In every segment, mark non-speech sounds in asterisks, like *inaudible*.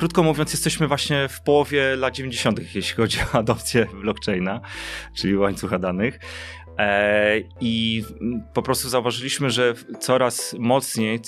krótko mówiąc, jesteśmy właśnie w połowie lat 90., jeśli chodzi o adopcję blockchaina, czyli łańcucha danych. E, I po prostu zauważyliśmy, że coraz mocniej,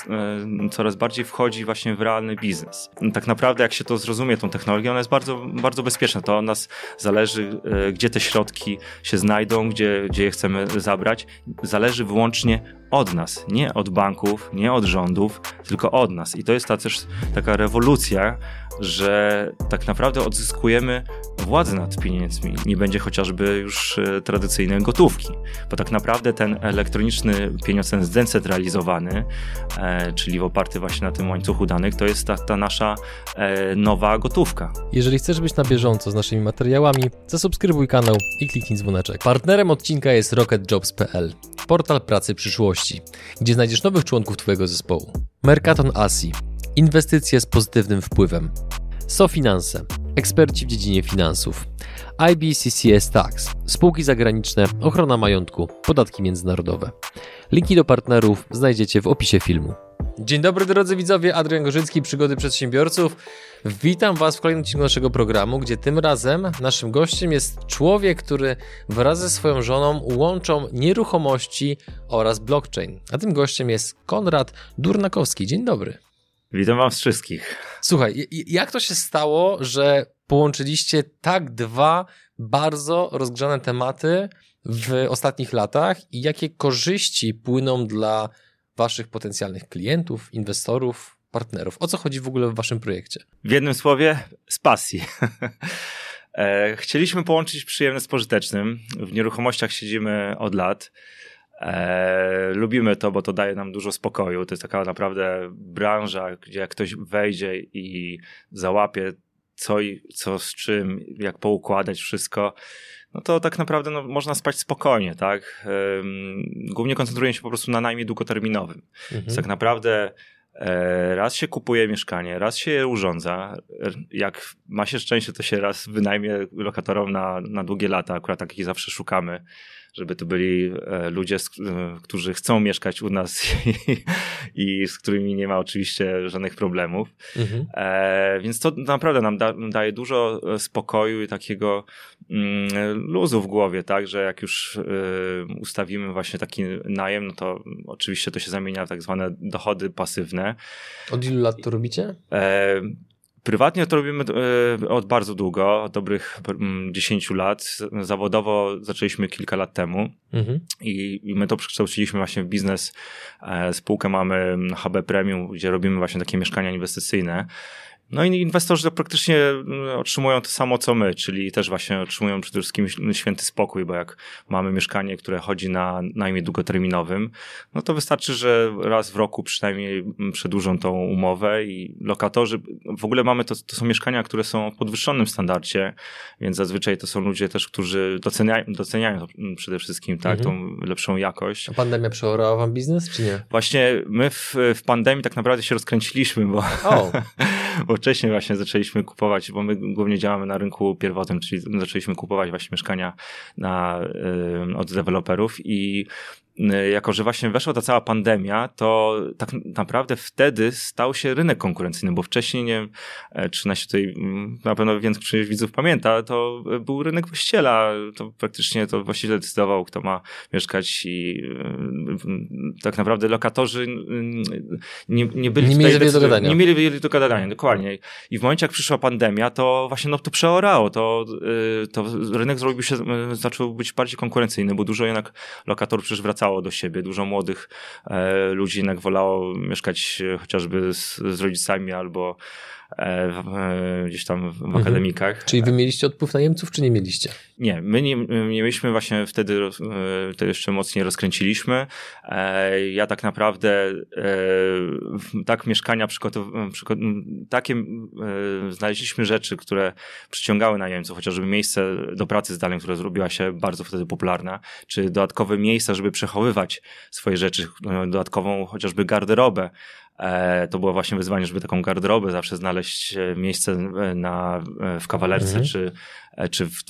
e, coraz bardziej wchodzi właśnie w realny biznes. Tak naprawdę, jak się to zrozumie, tą technologię, ona jest bardzo, bardzo bezpieczna. To od nas zależy, e, gdzie te środki się znajdą, gdzie, gdzie je chcemy zabrać. Zależy wyłącznie od nas, nie od banków, nie od rządów, tylko od nas. I to jest ta też taka rewolucja, że tak naprawdę odzyskujemy władzę nad pieniędzmi. Nie będzie chociażby już e, tradycyjnej gotówki, bo tak naprawdę ten elektroniczny pieniądz, ten zdecentralizowany, e, czyli oparty właśnie na tym łańcuchu danych, to jest ta, ta nasza e, nowa gotówka. Jeżeli chcesz być na bieżąco z naszymi materiałami, zasubskrybuj kanał i kliknij dzwoneczek. Partnerem odcinka jest rocketjobs.pl, portal pracy przyszłości, gdzie znajdziesz nowych członków Twojego zespołu. Mercaton Asi Inwestycje z pozytywnym wpływem. SoFinanse. Eksperci w dziedzinie finansów. IBCCS Tax. Spółki zagraniczne, ochrona majątku, podatki międzynarodowe. Linki do partnerów znajdziecie w opisie filmu. Dzień dobry drodzy widzowie, Adrian Gorzycki, Przygody Przedsiębiorców. Witam Was w kolejnym odcinku naszego programu, gdzie tym razem naszym gościem jest człowiek, który wraz ze swoją żoną łączą nieruchomości oraz blockchain. A tym gościem jest Konrad Durnakowski. Dzień dobry. Witam was wszystkich. Słuchaj, jak to się stało, że połączyliście tak dwa bardzo rozgrzane tematy w ostatnich latach i jakie korzyści płyną dla waszych potencjalnych klientów, inwestorów, partnerów? O co chodzi w ogóle w waszym projekcie? W jednym słowie, z pasji. *laughs* E, chcieliśmy połączyć przyjemne z pożytecznym. W nieruchomościach siedzimy od lat. E, lubimy to, bo to daje nam dużo spokoju. To jest taka naprawdę branża, gdzie jak ktoś wejdzie i załapie co, i, co z czym, jak poukładać wszystko, no to tak naprawdę no, można spać spokojnie, tak? Głównie koncentruję się po prostu na najmie długoterminowym. Mhm. Więc tak naprawdę e, raz się kupuje mieszkanie, raz się je urządza. Jak ma się szczęście, to się raz wynajmie lokatorom na, na długie lata. Akurat takich zawsze szukamy żeby to byli e, ludzie, e, którzy chcą mieszkać u nas *laughs* i, i z którymi nie ma oczywiście żadnych problemów. Mhm. E, więc to naprawdę nam da, daje dużo spokoju i takiego mm, luzu w głowie, tak, że jak już ustawimy właśnie taki najem, no to oczywiście to się zamienia w tak zwane dochody pasywne. Od ilu lat to robicie? Prywatnie to robimy e, od bardzo długo, od dobrych 10 lat. Zawodowo zaczęliśmy kilka lat temu mhm. i, i my to przekształciliśmy właśnie w biznes. E, spółkę mamy HB Premium, gdzie robimy właśnie takie mieszkania inwestycyjne. No i inwestorzy praktycznie mm, otrzymują to samo co my, czyli też właśnie otrzymują przede wszystkim święty spokój, bo jak mamy mieszkanie, które chodzi na najmie długoterminowym, no to wystarczy, że raz w roku przynajmniej mm, przedłużą tą umowę i lokatorzy, w ogóle mamy to, to są mieszkania, które są w podwyższonym standardzie, więc zazwyczaj to są ludzie też, którzy doceniają, doceniają to mm, przede wszystkim, tak, mhm. tą lepszą jakość. A pandemia przeorała wam biznes, czy nie? Właśnie my w, w pandemii tak naprawdę się rozkręciliśmy, bo, oh. *laughs* bo wcześniej właśnie zaczęliśmy kupować, bo my głównie działamy na rynku pierwotnym, czyli zaczęliśmy kupować właśnie mieszkania na, od deweloperów i jako że właśnie weszła ta cała pandemia, to tak naprawdę wtedy stał się rynek konkurencyjny, bo wcześniej, nie wiem, e, czy nasi tutaj mm, na pewno większość widzów pamięta, to był rynek właściciela, to praktycznie to właściciel decydował, kto ma mieszkać i y, tak naprawdę lokatorzy y, nie, nie byli nie mieli do gadania. Nie mieli do gadania, dokładnie. I w momencie, jak przyszła pandemia, to właśnie no, to przeorało, to, to rynek zrobił się, zaczął być bardziej konkurencyjny, bo dużo jednak lokatorów przecież wracało wracało do siebie. Dużo młodych e, ludzi jednak wolało mieszkać e, chociażby z, z rodzicami albo gdzieś tam w mhm. akademikach. Czyli wy mieliście odpływ najemców, czy nie mieliście? Nie, my nie, mieliśmy właśnie wtedy, e, to jeszcze mocniej rozkręciliśmy. Ja tak naprawdę tak mieszkania przygotowałem, takie znaleźliśmy rzeczy, które przyciągały najemców, chociażby miejsce do pracy zdalnej, które zrobiła się bardzo wtedy popularna, czy dodatkowe miejsca, żeby przechowywać swoje rzeczy, dodatkową chociażby garderobę, E, to było właśnie wyzwanie, żeby taką garderobę zawsze znaleźć e, miejsce e, na, w kawalerce mhm. czy, czy w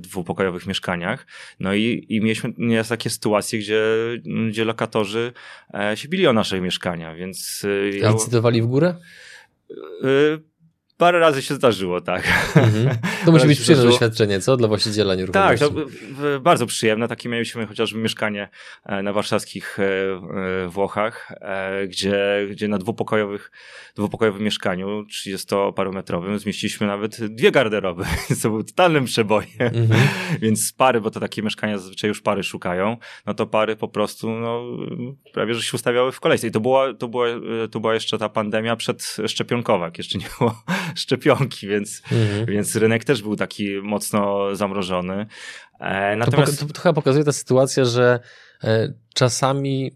dwupokojowych mieszkaniach. No i, i mieliśmy nieraz takie sytuacje, gdzie, gdzie lokatorzy się bili o nasze mieszkania, więc... Ja... Licytowali w górę? Parę razy się zdarzyło, tak. Mhm. To musi być przyjemne doświadczenie, co? Dla właściciela nieruchomości. Tak, to bardzo przyjemne. Takie mieliśmy chociażby mieszkanie e, na warszawskich e, e, Włochach, gdzie, gdzie na dwupokojowych, dwupokojowym mieszkaniu, 30-parometrowym, zmieściliśmy nawet dwie garderoby, *laughs* więc to był totalnym przebojem. Mhm. *laughs* Więc pary, bo to takie mieszkania zazwyczaj już pary szukają, no to pary po prostu no, prawie, że się ustawiały w kolejce. I to była, to była, to była jeszcze ta pandemia przedszczepionkowa, jeszcze nie było *laughs* szczepionki, więc, mhm. więc rynek też był taki mocno zamrożony. E, natomiast... To, to, to chyba pokazuje ta sytuacja, że e, czasami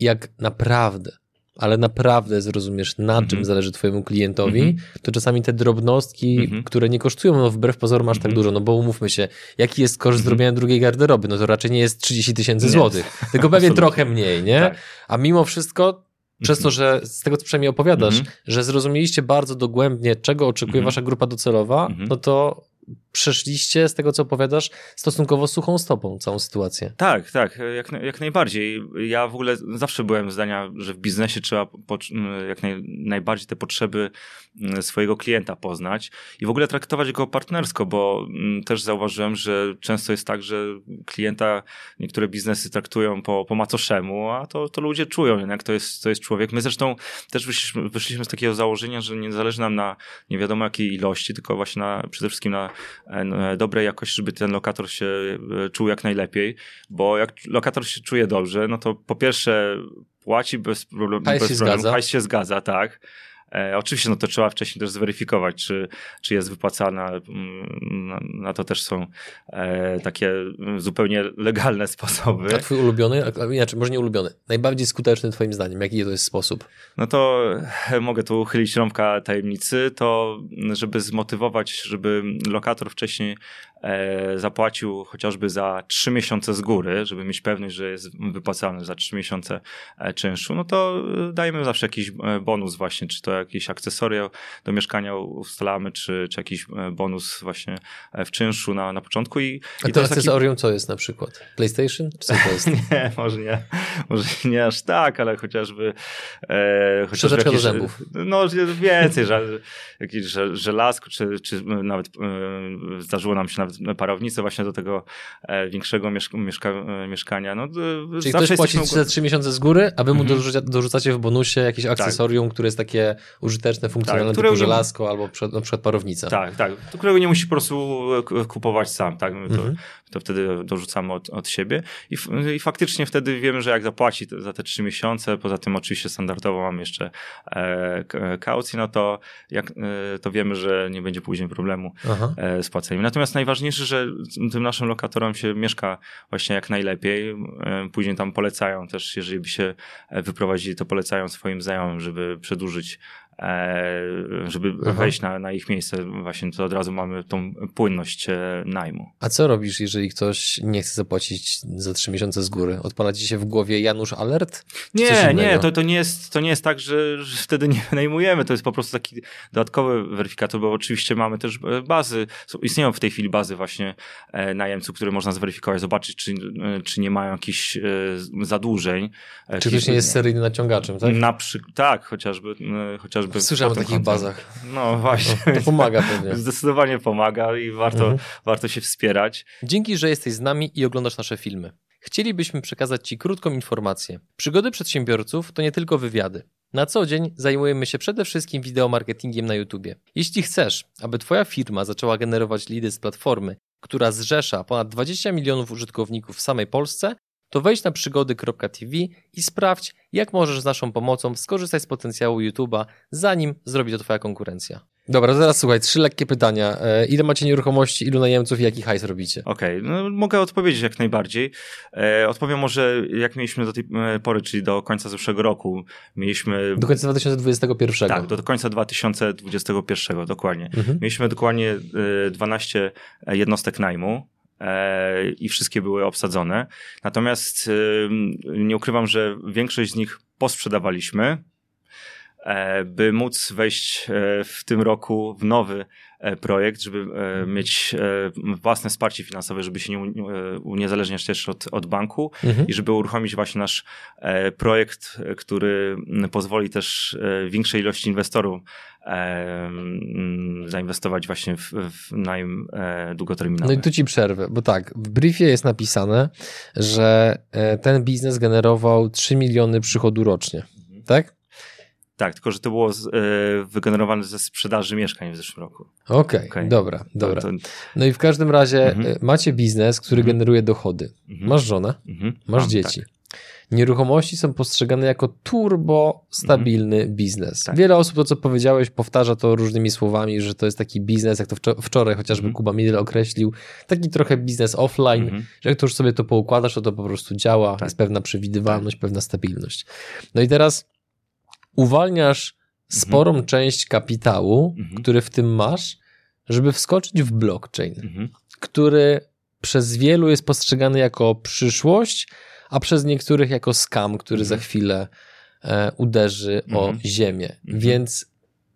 jak naprawdę ale naprawdę zrozumiesz, na mm -hmm. czym zależy twojemu klientowi, mm -hmm. to czasami te drobnostki, mm -hmm. które nie kosztują, no wbrew pozorom aż tak mhm. dużo, no bo umówmy się, jaki jest koszt mhm. zrobienia drugiej garderoby? No to raczej nie jest 30 tysięcy złotych, tylko pewnie trochę mniej, nie? Tak. A mimo wszystko przez to, że z tego, co przynajmniej opowiadasz, mm -hmm. że zrozumieliście bardzo dogłębnie, czego oczekuje mm -hmm. wasza grupa docelowa, -hmm. no to przeszliście, z tego co opowiadasz, stosunkowo suchą stopą całą sytuację. Tak, tak, jak, jak najbardziej. Ja w ogóle zawsze byłem zdania, że w biznesie trzeba po, jak naj, najbardziej te potrzeby swojego klienta poznać i w ogóle traktować go partnersko, bo też zauważyłem, że często jest tak, że klienta niektóre biznesy traktują po, po macoszemu, a to, to ludzie czują, jak to jest, to jest człowiek. My zresztą też wyszliśmy, wyszliśmy z takiego założenia, że nie zależy nam na nie wiadomo jakiej ilości, tylko właśnie na, przede wszystkim na dobrej jakości, żeby ten lokator się e, czuł jak najlepiej, bo jak lokator się czuje dobrze, no to po pierwsze płaci bez, problemu, hajs bez się problemu, hajs się zgadza, tak. E, oczywiście no to trzeba wcześniej też zweryfikować, czy, czy jest wypłacana. Mm, na, na to też są e, takie zupełnie legalne sposoby. A twój ulubiony, inaczej, może nie ulubiony, najbardziej skuteczny twoim zdaniem, jaki to jest sposób? No to e, mogę tu uchylić rąbka tajemnicy, to żeby zmotywować, żeby lokator wcześniej zapłacił chociażby za trzy miesiące z góry, żeby mieć pewność, że jest wypłacany za trzy miesiące e, czynszu, no to e, dajemy zawsze jakiś bonus właśnie, czy to jakieś akcesoria do mieszkania ustalamy, czy, czy jakiś bonus właśnie w czynszu na, na początku. I, A i to akcesorium taki... co jest na przykład? PlayStation? Czy co to jest? *laughs* nie, może nie, może nie aż tak, ale chociażby e, chociażby jakieś, do zębów. No więcej, że, jakieś żelazko, czy, czy nawet e, zdarzyło nam się nawet parownicę właśnie do tego e, większego mieszka mieszka e, mieszkania. No, Czyli ktoś płaci jesteśmy... za trzy miesiące z góry, a wy mu mhm. dorzuca, dorzucacie w bonusie jakieś tak. akcesorium, które jest takie użyteczne, funkcjonalne, tak, typu żelazko albo na przykład parownica. Tak, tak. Którego nie musi po prostu kupować sam. Tak? My to, mhm. To wtedy dorzucamy od, od siebie I, i faktycznie wtedy wiemy, że jak zapłaci za te trzy miesiące, poza tym oczywiście standardowo mam jeszcze e, kaucję, no to, jak, e, to wiemy, że nie będzie później problemu e, z płaceniem. Natomiast najważniejsze, że tym naszym lokatorom się mieszka właśnie jak najlepiej. E, później tam polecają też, jeżeli by się e, wyprowadzili, to polecają swoim znajomym, żeby przedłużyć żeby Aha. wejść na, na ich miejsce, właśnie to od razu mamy tą płynność e, najmu. A co robisz, jeżeli ktoś nie chce zapłacić za trzy miesiące z góry? Odpala ci się w głowie Janusz Alert? Nie, nie, to, to, nie jest, to nie jest tak, że, że wtedy nie najmujemy, to jest po prostu taki dodatkowy weryfikator, bo oczywiście mamy też e, bazy, istnieją w tej chwili bazy właśnie najemców, które można zweryfikować, zobaczyć, czy, czy nie mają jakichś zadłużeń. Czy ktoś nie jest seryjnym naciągaczem, tak? Na przy... Tak, chociażby, chociażby chociażby. Słyszałem o takich bazach. No właśnie. No, to pomaga pewnie. *laughs* Zdecydowanie pomaga i warto, mhm. warto się wspierać. Dzięki, że jesteś z nami i oglądasz nasze filmy. Chcielibyśmy przekazać Ci krótką informację. Przygody przedsiębiorców to nie tylko wywiady. Na co dzień zajmujemy się przede wszystkim wideomarketingiem na YouTube. Jeśli chcesz, aby Twoja firma zaczęła generować lidy z platformy, która zrzesza ponad 20 milionów użytkowników w samej Polsce, to wejdź na przygody.tv i sprawdź, jak możesz z naszą pomocą skorzystać z potencjału YouTube'a, zanim zrobi to Twoja konkurencja. Dobra, teraz słuchaj, trzy lekkie pytania. E, ile macie nieruchomości, ilu najemców i jaki hajs robicie? Okej, okay, no mogę odpowiedzieć jak najbardziej. E, odpowiem może, jak mieliśmy do tej e, pory, czyli do końca zeszłego roku. Mieliśmy... Do końca 2021. Tak, do końca 2021, dokładnie. Mhm. Mieliśmy dokładnie 12 jednostek najmu. E, i wszystkie były obsadzone. Natomiast nie ukrywam, że większość z nich posprzedawaliśmy. By móc wejść w tym roku w nowy projekt, żeby mieć własne wsparcie finansowe, żeby się nie uniezależniać też od, od banku mhm. i żeby uruchomić właśnie nasz projekt, który pozwoli też większej ilości inwestorów zainwestować właśnie w, w najem długoterminowy. No i tu ci przerwę, bo tak, w briefie jest napisane, że ten biznes generował 3 miliony przychodu rocznie, mhm. tak? Tak, tylko że to było z, y, wygenerowane ze sprzedaży mieszkań w zeszłym roku. Okej, okay, okay. dobra, dobra. To, to... No i w każdym razie mhm. E, macie biznes, który mhm. generuje dochody. Mhm. Masz żonę, masz Mam, dzieci. Tak. Nieruchomości są postrzegane jako turbo stabilny biznes. Tak. Wiele osób to, co powiedziałeś, powtarza to różnymi słowami, że to jest taki biznes, jak to wczoraj chociażby. Kuba Midel określił, taki trochę biznes offline, że jak to już sobie to poukładasz, to to po prostu działa, tak. jest pewna przewidywalność, tak. pewna stabilność. No i teraz uwalniasz sporą mhm. część kapitału, mhm. który w tym masz, żeby wskoczyć w blockchain, mhm. który przez wielu jest postrzegany jako przyszłość, a przez niektórych jako skam, który za chwilę e, uderzy o ziemię. Więc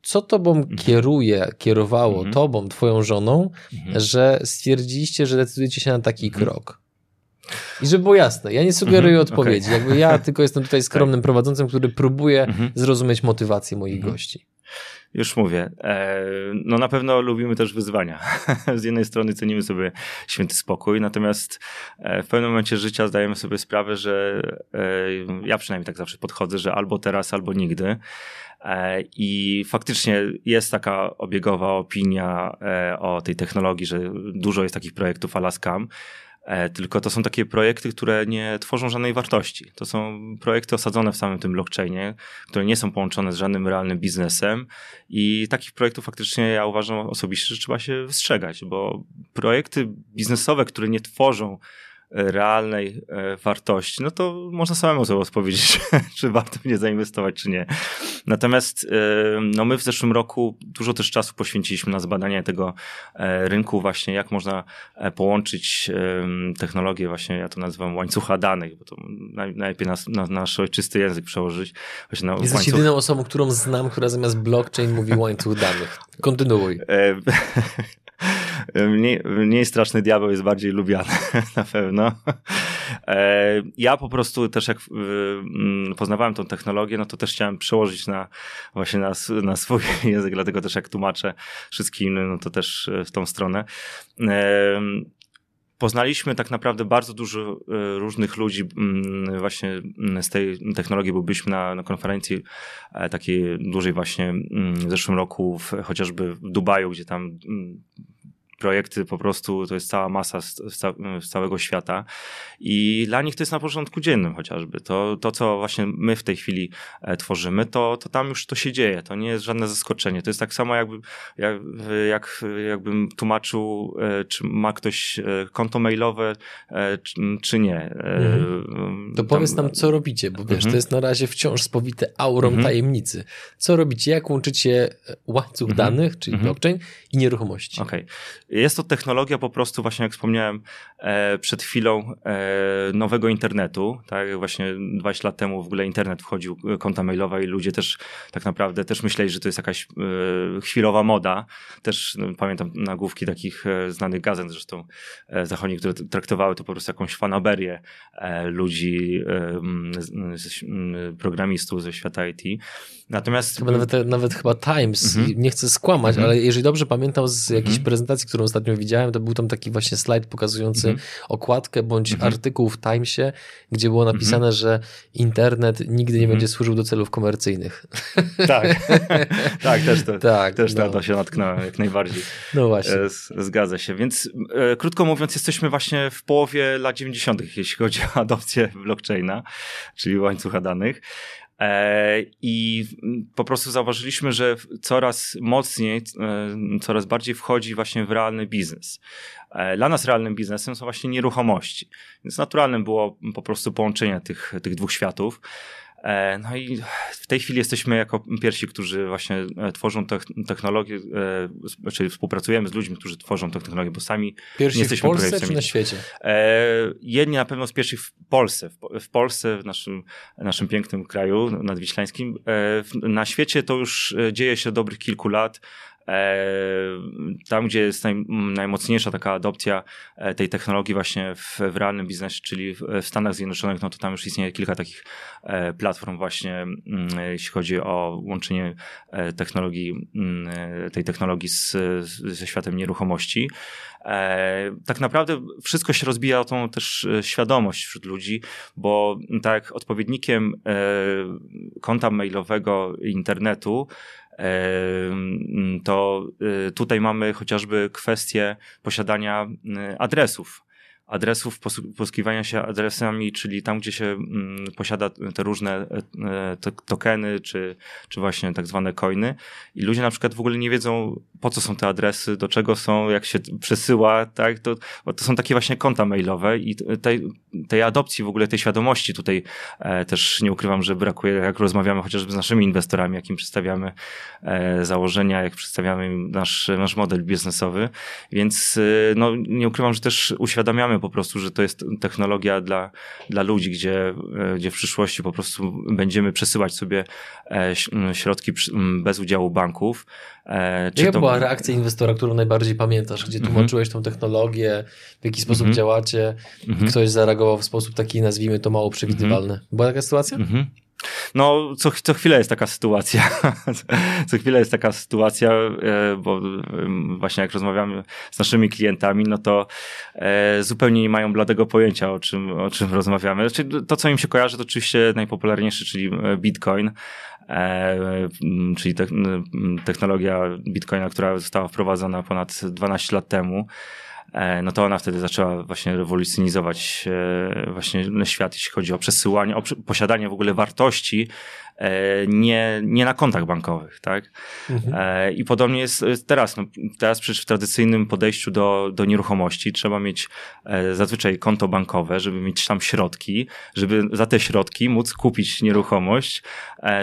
co tobą kieruje, kierowało tobą, twoją żoną, że stwierdziliście, że decydujecie się na taki krok? I żeby było jasne, ja nie sugeruję mhm, odpowiedzi. Okay. Jakby ja *laughs* tylko jestem tutaj skromnym tak. prowadzącym, który próbuje mhm. zrozumieć motywację moich mhm. gości. Już mówię. E, no na pewno lubimy też wyzwania. *laughs* Z jednej strony cenimy sobie święty spokój, natomiast e, w pewnym momencie życia zdajemy sobie sprawę, że e, ja przynajmniej tak zawsze podchodzę, że albo teraz, albo nigdy. I faktycznie jest taka obiegowa opinia o tej technologii, że dużo jest takich projektów Alaskam. E, tylko to są takie projekty, które nie tworzą żadnej wartości. To są projekty osadzone w samym tym blockchainie, które nie są połączone z żadnym realnym biznesem i takich projektów faktycznie ja uważam osobiście, że trzeba się wystrzegać, bo projekty biznesowe, które nie tworzą realnej e, wartości, no to można samemu sobie odpowiedzieć, *laughs* czy warto w nie zainwestować, czy nie. Natomiast e, no my w zeszłym roku dużo też czasu poświęciliśmy na zbadanie tego e, rynku właśnie, jak można połączyć technologię właśnie, ja to nazywam łańcucha danych, bo to najlepiej na, na nasz ojczysty język przełożyć. Właśnie na Jesteś łańcuch... jedyną osobą, którą znam, która zamiast blockchain mówi łańcuch danych. Kontynuuj. *laughs* mniej, mniej straszny diabeł jest bardziej lubiany, *laughs* na pewno. E, ja po prostu też jak mm, poznawałem tą technologię, no to też chciałem przełożyć na właśnie na, na swój *laughs* język, dlatego też jak tłumaczę wszystkim, no to też w tą stronę e, poznaliśmy tak naprawdę bardzo dużo e, różnych ludzi mm, właśnie z tej technologii, bo byliśmy na, na konferencji takiej dużej właśnie w zeszłym roku, w, chociażby w Dubaju, gdzie tam projekty po prostu to jest cała masa z, z, całego świata i dla nich to jest na porządku dziennym chociażby. To, to co właśnie my w tej chwili e, tworzymy, to, to tam już to się dzieje. To nie jest żadne zaskoczenie. To jest tak samo jakby, jak, jak, jakbym tłumaczył, e, czy ma ktoś e, konto mailowe, czy, czy nie. Mhm. To powiedz nam, co robicie, bo wiesz, mhm. to jest na razie wciąż spowite aurą mhm. tajemnicy. Co robicie? Jak łączycie łańcuch mhm. danych, czyli mhm. blockchain i nieruchomości? Okej. Okay. Jest to technologia po prostu, właśnie jak wspomniałem e, przed chwilą, e, nowego internetu. Tak, właśnie 20 lat temu w ogóle internet wchodził, e, konta mailowe i ludzie też tak naprawdę też myśleli, że to jest jakaś chwilowa moda. Też no, pamiętam nagłówki takich znanych gazet zresztą zachodnich, które traktowały to po prostu jakąś fanaberię ludzi, programistów ze świata IT. Natomiast... Chyba nawet, nawet chyba Times, mhm. nie chcę skłamać, mhm. ale jeżeli dobrze pamiętam z jakiejś mhm. prezentacji, którą ostatnio widziałem, to był tam taki właśnie slajd pokazujący mhm. okładkę bądź mhm. artykuł w Timesie, gdzie było napisane, mhm. że internet nigdy nie będzie służył do celów komercyjnych. *laughs* Tak, *laughs* tak, też, to, tak, też no. na to się natknąłem jak najbardziej. No właśnie. E, zgadza się, więc e, krótko mówiąc, jesteśmy właśnie w połowie lat 90., jeśli chodzi o adopcję blockchaina, czyli łańcucha danych. E, I po prostu zauważyliśmy, że coraz mocniej, e, coraz bardziej wchodzi właśnie w realny biznes. E, dla nas realnym biznesem są właśnie nieruchomości. Więc naturalnym było po prostu połączenie tych, tych dwóch światów. E, no i w tej chwili jesteśmy jako pierwsi, którzy właśnie e, tworzą technologię, e, czyli współpracujemy z ludźmi, którzy tworzą technologię, bo sami pierwsi nie jesteśmy w Polsce czy na świecie? Jedni na pewno z pierwszych w Polsce, w Polsce, w naszym, naszym pięknym kraju nadwiślańskim. Na świecie to już dzieje się dobrych kilku lat. E, tam, gdzie jest naj, najmocniejsza taka adopcja e, tej technologii właśnie w, w realnym biznesie, czyli w, Stanach Zjednoczonych, no to tam już istnieje kilka takich e, platform właśnie, jeśli chodzi o łączenie technologii, tej technologii z, ze światem nieruchomości. Tak naprawdę wszystko się rozbija o tą też świadomość wśród ludzi, bo tak odpowiednikiem konta mailowego internetu to y, tutaj mamy chociażby kwestię posiadania y, adresów adresów, posługiwania się adresami, czyli tam, gdzie się mm, posiada te różne e, te tokeny, czy, czy właśnie tak zwane coiny. I ludzie na przykład w ogóle nie wiedzą, po co są te adresy, do czego są, jak się przesyła, tak? To, to są takie właśnie konta mailowe i tej, tej adopcji, w ogóle tej świadomości tutaj e, też nie ukrywam, że brakuje, jak rozmawiamy chociażby z naszymi inwestorami, jakim przedstawiamy e, założenia, jak przedstawiamy nasz, nasz model biznesowy. Więc e, no, nie ukrywam, że też uświadamiamy po prostu, że to jest technologia dla, dla ludzi, gdzie, e, gdzie w przyszłości po prostu będziemy przesyłać sobie e, środki bez udziału banków. E, czy Jaka to... była reakcja inwestora, którą najbardziej pamiętasz, gdzie mhm. tłumaczyłeś tą technologię, w jaki sposób mm -hmm. działacie i mm -hmm. ktoś zareagował w sposób taki, nazwijmy to mało przewidywalny. Mm -hmm. Była taka sytuacja? No, co, co chwilę jest taka sytuacja. *laughs* co chwilę jest taka sytuacja, e, bo właśnie jak rozmawiamy z naszymi klientami, no to e, zupełnie nie mają bladego pojęcia, o czym, o czym rozmawiamy. Znaczy, to, co im się kojarzy, to oczywiście najpopularniejszy, czyli e, Bitcoin. czyli te, technologia Bitcoina, która została wprowadzona ponad 12 lat temu. E, no to ona wtedy zaczęła właśnie rewolucjonizować e, właśnie świat, jeśli chodzi o przesyłanie, o posiadanie w ogóle wartości nie, nie na kontach bankowych, tak? Mhm. E, I podobnie jest teraz. No, teraz przecież w tradycyjnym podejściu do, do nieruchomości trzeba mieć e, zazwyczaj konto bankowe, żeby mieć tam środki, żeby za te środki móc kupić nieruchomość,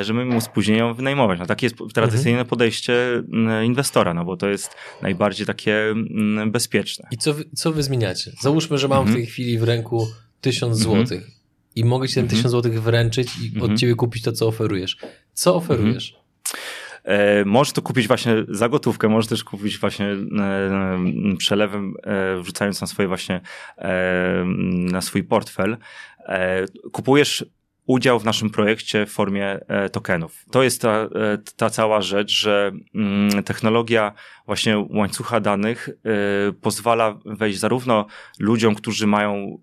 żeby móc później ją wynajmować. No takie jest tradycyjne mhm. podejście inwestora, no bo to jest najbardziej takie bezpieczne. I co wy, co wy zmieniacie? Załóżmy, że mam mhm. w tej chwili w ręku tysiąc mhm. złotych i mogę ci ten tysiąc złotych wręczyć i od mhm. ciebie kupić to, co oferujesz. Co oferujesz? E, możesz to kupić właśnie za gotówkę, możesz też kupić właśnie e, przelewem, e, wrzucając na swoje właśnie, e, na swój portfel. E, kupujesz udział w naszym projekcie w formie e, tokenów. To jest ta, ta cała rzecz, że mm, technologia właśnie łańcucha danych e, pozwala wejść zarówno ludziom, którzy mają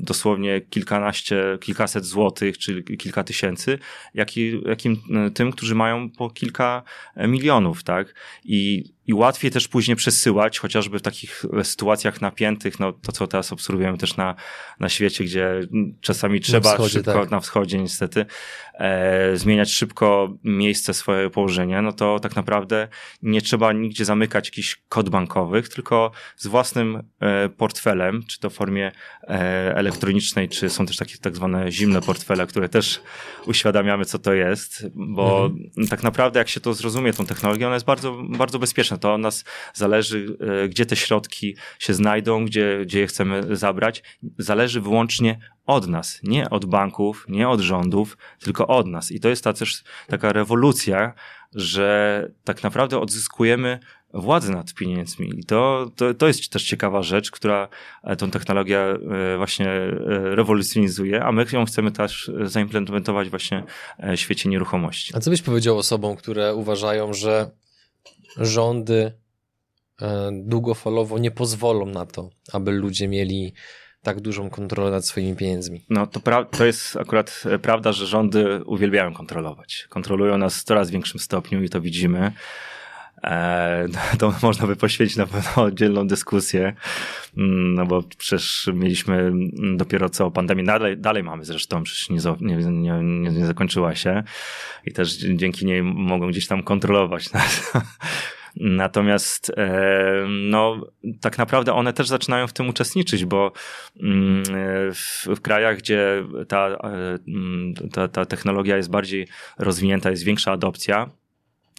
dosłownie kilkanaście, kilkaset złotych, czy kilka tysięcy, jak i, jak i tym, którzy mają po kilka milionów, tak? I i łatwiej też później przesyłać, chociażby w takich sytuacjach napiętych, no to co teraz obserwujemy też na, na świecie, gdzie czasami trzeba wschodzie, szybko, tak. na wschodzie niestety, e, zmieniać szybko miejsce swojego położenia, no to tak naprawdę nie trzeba nigdzie zamykać jakichś kod bankowych, tylko z własnym e, portfelem, czy to w formie e, elektronicznej, czy są też takie tak zwane zimne portfele, które też uświadamiamy, co to jest, bo mhm. tak naprawdę jak się to zrozumie, tą technologię, ona jest bardzo, bardzo bezpieczna. To od nas zależy, e, gdzie te środki się znajdą, gdzie, gdzie je chcemy zabrać. Zależy wyłącznie od nas, nie od banków, nie od rządów, tylko od nas. I to jest ta też taka rewolucja, że tak naprawdę odzyskujemy władzę nad pieniędzmi. I to, to, to jest też ciekawa rzecz, która e, tą technologię e, właśnie e, rewolucjonizuje, a my ją chcemy też zaimplementować właśnie w świecie nieruchomości. A co byś powiedział osobom, które uważają, że rządy długofalowo nie pozwolą na to, aby ludzie mieli tak dużą kontrolę nad swoimi pieniędzmi. No to, pra- to jest akurat e, prawda, że rządy uwielbiają kontrolować. Kontrolują nas w coraz większym stopniu i to widzimy. E, *laughs* to można by poświęcić na pewno oddzielną dyskusję, mm, no bo przecież mieliśmy dopiero co pandemię, dalej, dalej mamy zresztą, przecież nie, nie, nie, nie zakończyła się i też dzięki niej mogą gdzieś tam kontrolować nas. *laughs* Natomiast no, tak naprawdę one też zaczynają w tym uczestniczyć, bo mm, w, w krajach, gdzie ta, mm, ta, ta technologia jest bardziej rozwinięta, jest większa adopcja,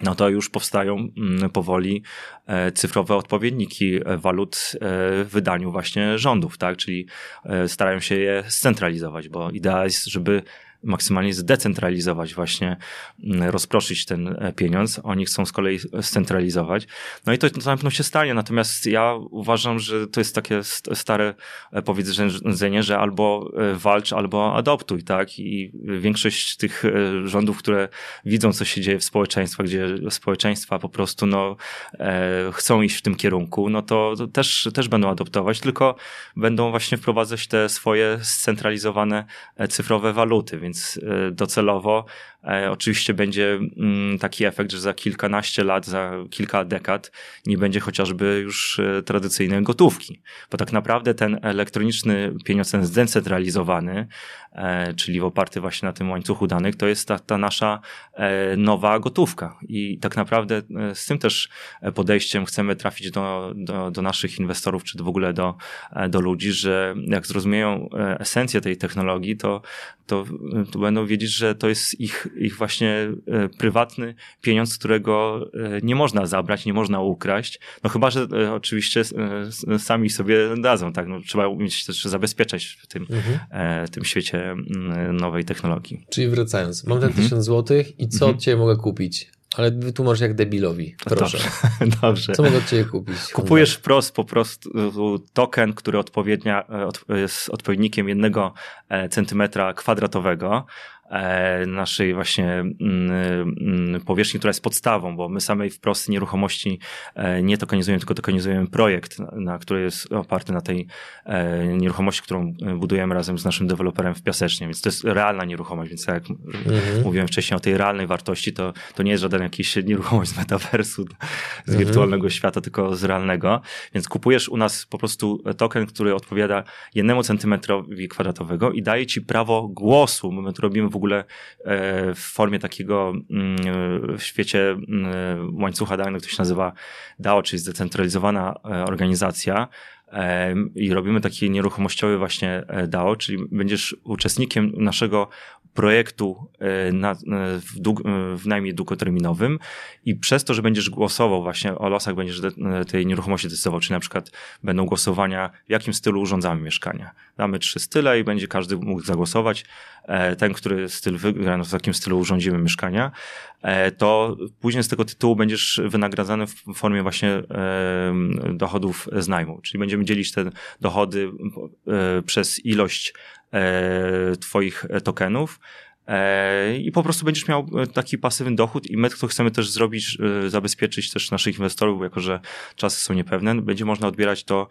no to już powstają mm, powoli e, cyfrowe odpowiedniki walut e, w wydaniu właśnie rządów, tak? Czyli e, starają się je scentralizować, bo idea jest, żeby maksymalnie zdecentralizować właśnie, mm, rozproszyć ten e, pieniądz. Oni chcą z kolei scentralizować. No i to na pewno się stanie, natomiast ja uważam, że to jest takie stare e, powiedzenie, że albo e, walcz, albo adoptuj, tak? I większość tych rządów, które widzą, co się dzieje w społeczeństwach, gdzie społeczeństwa po prostu no, chcą iść w tym kierunku, no to, też, też będą adoptować, tylko będą właśnie wprowadzać te swoje scentralizowane cyfrowe waluty, więc więc e, docelowo e, oczywiście będzie mm, taki efekt, że za kilkanaście lat, za kilka dekad nie będzie chociażby już e, tradycyjnej gotówki, bo tak naprawdę ten elektroniczny pieniądz, ten zdecentralizowany, czyli oparty właśnie na tym łańcuchu danych, to jest ta, ta nasza nowa gotówka. I tak naprawdę z tym też podejściem chcemy trafić do, do, do naszych inwestorów, czy w ogóle do, do ludzi, że jak zrozumieją esencję tej technologii, to, to to będą wiedzieć, że to jest ich, ich właśnie e, prywatny pieniądz, którego e, nie można zabrać, nie można ukraść. No chyba, że e, oczywiście sami sobie dadzą, tak? No, trzeba umieć też zabezpieczać w tym, mhm. tym świecie mm, nowej technologii. Czyli wracając, mam ten mhm. tysiąc złotych i co mhm. cię mogę kupić? Ale wytłumacz jak debilowi, proszę. Dobrze. *laughs* Dobrze. Co mogę od Ciebie kupić? Kupujesz wprost po prostu token, który odpowiednia, jest odpowiednikiem jednego centymetra kwadratowego. E, naszej właśnie mm, mm, powierzchni, która jest podstawą, bo my samej wprost nieruchomości e, nie tokenizujemy, tylko tokenizujemy projekt, na, który jest oparty na tej e, nieruchomości, którą budujemy razem z naszym deweloperem w Piasecznie, więc to jest realna nieruchomość, więc jak mhm. mówiłem wcześniej o tej realnej wartości, to, to nie jest żaden jakiś *laughs* nieruchomość z metaversu, z mhm. wirtualnego świata, tylko z realnego, więc kupujesz u nas po prostu token, który odpowiada jednemu centymetrowi kwadratowego i daje ci prawo głosu, my to robimy w ogóle e, w formie takiego mm, w świecie mm, łańcucha danych, to się nazywa DAO, czyli zdecentralizowana e, organizacja, i robimy taki nieruchomościowy właśnie e, DAO, czyli będziesz uczestnikiem naszego projektu e, na, e, w, dług, w najmniej długoterminowym i przez to, że będziesz głosował właśnie o losach, będziesz tej nieruchomości decydował, czyli na przykład będą głosowania, w jakim stylu urządzamy mieszkania. Damy trzy style i będzie każdy mógł zagłosować. Ten, który styl wygra, no w jakim stylu urządzimy mieszkania, to później z tego tytułu będziesz wynagradzany w formie właśnie dochodów z najmu, czyli będziemy dzielić te dochody e, przez ilość e, Twoich tokenów. E, i po prostu będziesz miał e, taki pasywny dochód i my to chcemy też zrobić, e, zabezpieczyć też naszych inwestorów, jako że czasy są niepewne, będzie można odbierać to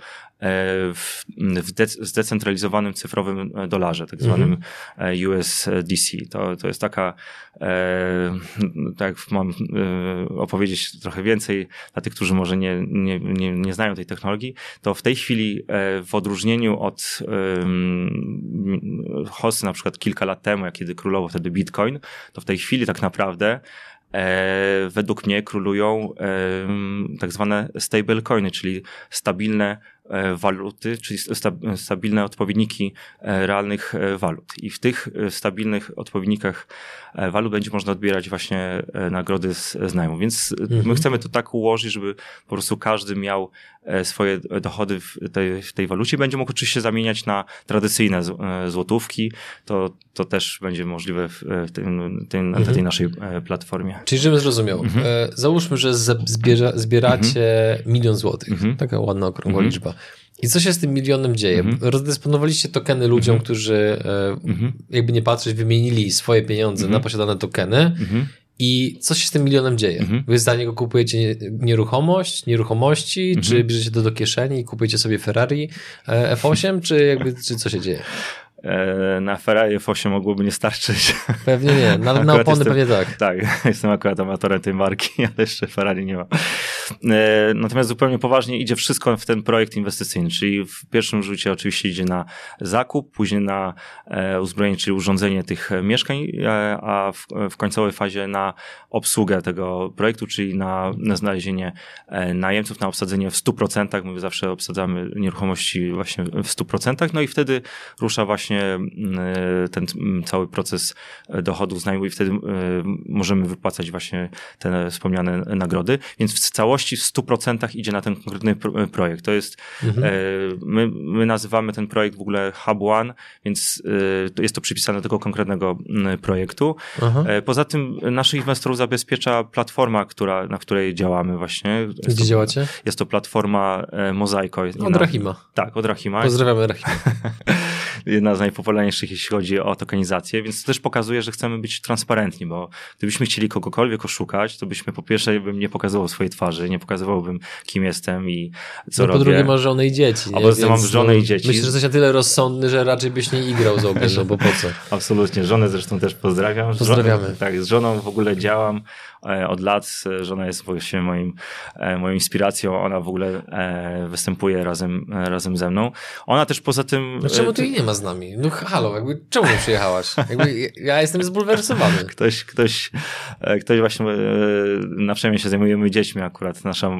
w, w zdecentralizowanym cyfrowym dolarze, tak zwanym mhm. USDC. To, to jest taka, tak jak mam opowiedzieć trochę więcej dla tych, którzy może nie, nie, nie, nie znają tej technologii, to w tej chwili w odróżnieniu od hosty na przykład kilka lat temu, jak kiedy wtedy Bitcoin, to w tej chwili tak naprawdę e, według mnie królują tak zwane stablecoiny, czyli stabilne waluty, czyli stabilne odpowiedniki e, realnych e, walut. I w tych stabilnych odpowiednikach walut będzie można odbierać właśnie nagrody z, z najmu. Więc mhm. my chcemy to tak ułożyć, żeby po prostu każdy miał swoje dochody w tej, w tej walucie. Będzie mógł oczywiście zamieniać na tradycyjne złotówki. To, to też będzie możliwe w, tym, tym, na tej mhm. naszej platformie. Czyli żebym zrozumiał. Mhm. Załóżmy, że zbiera, zbieracie mhm. milion złotych. Mhm. Taka ładna okrągła mhm. liczba. I co się z tym milionem dzieje? Mm -hmm. Rozdysponowaliście tokeny ludziom, mm -hmm. którzy e, mm -hmm. jakby nie patrzeć, wymienili swoje pieniądze na posiadane tokeny. I co się z tym milionem dzieje? Wy za niego kupujecie nieruchomość, nieruchomości, czy bierzecie to do kieszeni i kupujecie sobie Ferrari e, F8, czy jakby, czy co się dzieje? E, na Ferrari F8 mogłoby nie starczyć. Pewnie nie, na, na opony jestem, pewnie tak. Tak, *laughs* jestem akurat amatorem tej marki, ale jeszcze Ferrari nie ma. Natomiast zupełnie poważnie idzie wszystko w ten projekt inwestycyjny, czyli w pierwszym rzucie oczywiście idzie na zakup, później na uzbrojenie, czyli urządzenie tych mieszkań, a w, w końcowej fazie na obsługę tego projektu, czyli na, na znalezienie najemców, na obsadzenie w 100%. My zawsze obsadzamy nieruchomości właśnie w 100%, no i wtedy rusza właśnie ten cały proces dochodów z najmu i wtedy możemy wypłacać właśnie te wspomniane nagrody. Więc w całości w 100% idzie na ten konkretny projekt. To jest, mhm. my, my nazywamy ten projekt w ogóle Hub One, więc jest to przypisane do tego konkretnego projektu. Aha. Poza tym naszych inwestorów zabezpiecza platforma, która, na której działamy właśnie. Gdzie to, działacie? Jest to platforma Mozaiko. Od Rahima. Tak, od Rahima. Pozdrawiamy Rahima. *laughs* Jedna z najpopularniejszych, jeśli chodzi o tokenizację, więc to też pokazuje, że chcemy być transparentni, bo gdybyśmy chcieli kogokolwiek oszukać, to byśmy po pierwsze bym nie pokazywał swojej twarzy, nie pokazywałbym kim jestem i co no, robię. po drugie masz żonę i dzieci. A poza mam żonę no, i dzieci. Myślę, że jesteś na tyle rozsądny, że raczej byś nie igrał z ogniem, *laughs* no bo po co? Absolutnie. Żonę zresztą też pozdrawiam. Pozdrawiamy. Żonę, tak, z żoną w ogóle działam e, od lat. Żona jest właśnie moim, e, moją inspiracją. Ona w ogóle e, występuje razem, razem ze mną. Ona też poza tym... No czemu ty jej nie ma z nami? No halo, jakby czemu przyjechałaś? Jakby ja jestem zbulwersowany. *laughs* Ktoś, ktoś, ktoś właśnie na przemian się zajmujemy dziećmi akurat. Nasza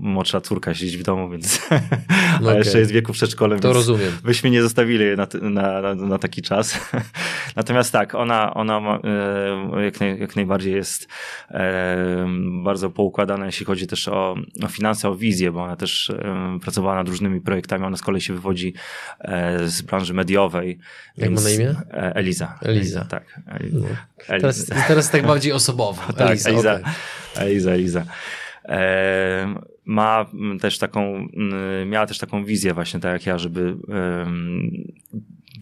młodsza córka siedzi w domu, więc okay. *laughs* a jeszcze jest w wieku przedszkolnym. To rozumiem. Byśmy nie zostawili na, na, na, taki czas. *laughs* Natomiast tak, ona, ona ma, jak, naj, jak najbardziej jest bardzo poukładana, jeśli chodzi też o, o finanse, o wizję, bo ona też pracowała nad różnymi projektami. Ona z kolei się wywodzi e, z branży mediowej. Jak ma na imię? E, Eliza. Eliza, tak. No. Teraz, teraz tak bardziej osobowo. *laughs* tak, Eliza. Eliza, okay. Eliza, Eliza. Ma też taką, miała też taką wizję właśnie tak jak ja, żeby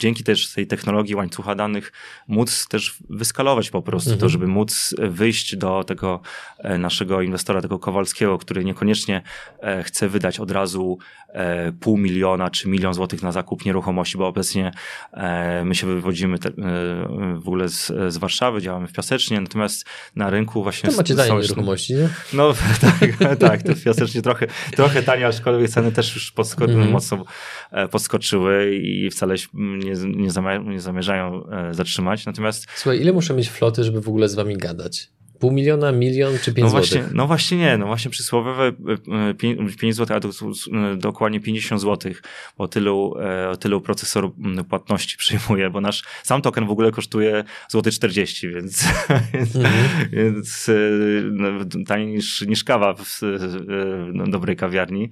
dzięki też tej technologii łańcucha danych móc też wyskalować po prostu mhm. to, żeby móc wyjść do tego e, naszego inwestora, tego Kowalskiego, który niekoniecznie e, chce wydać od razu pół miliona czy milion złotych na zakup nieruchomości, bo obecnie my się wywodzimy te, w ogóle z, z Warszawy, działamy w Piasecznie, natomiast na rynku właśnie... To macie tanie nieruchomości, nie? No *laughs* tak, tak, to w Piasecznie trochę, trochę tanie, aczkolwiek ceny też już podsko mhm. mocno podskoczyły i wcale nie nie, nie zamierzają e, zatrzymać. Natomiast. Słuchaj, ile muszę mieć floty, żeby w ogóle z wami gadać? Pół miliona, milion czy pięć no właśnie, złotych? No właśnie nie, no właśnie przysłowiowe 5 zł, a dokładnie 50 zł, bo tylu, e, tylu procesor płatności *laughs* przyjmuje, bo nasz sam token w ogóle kosztuje złoty 40, *laughs* więc, mhm. więc e, no, taniej niż, niż kawa w no, dobrej kawiarni.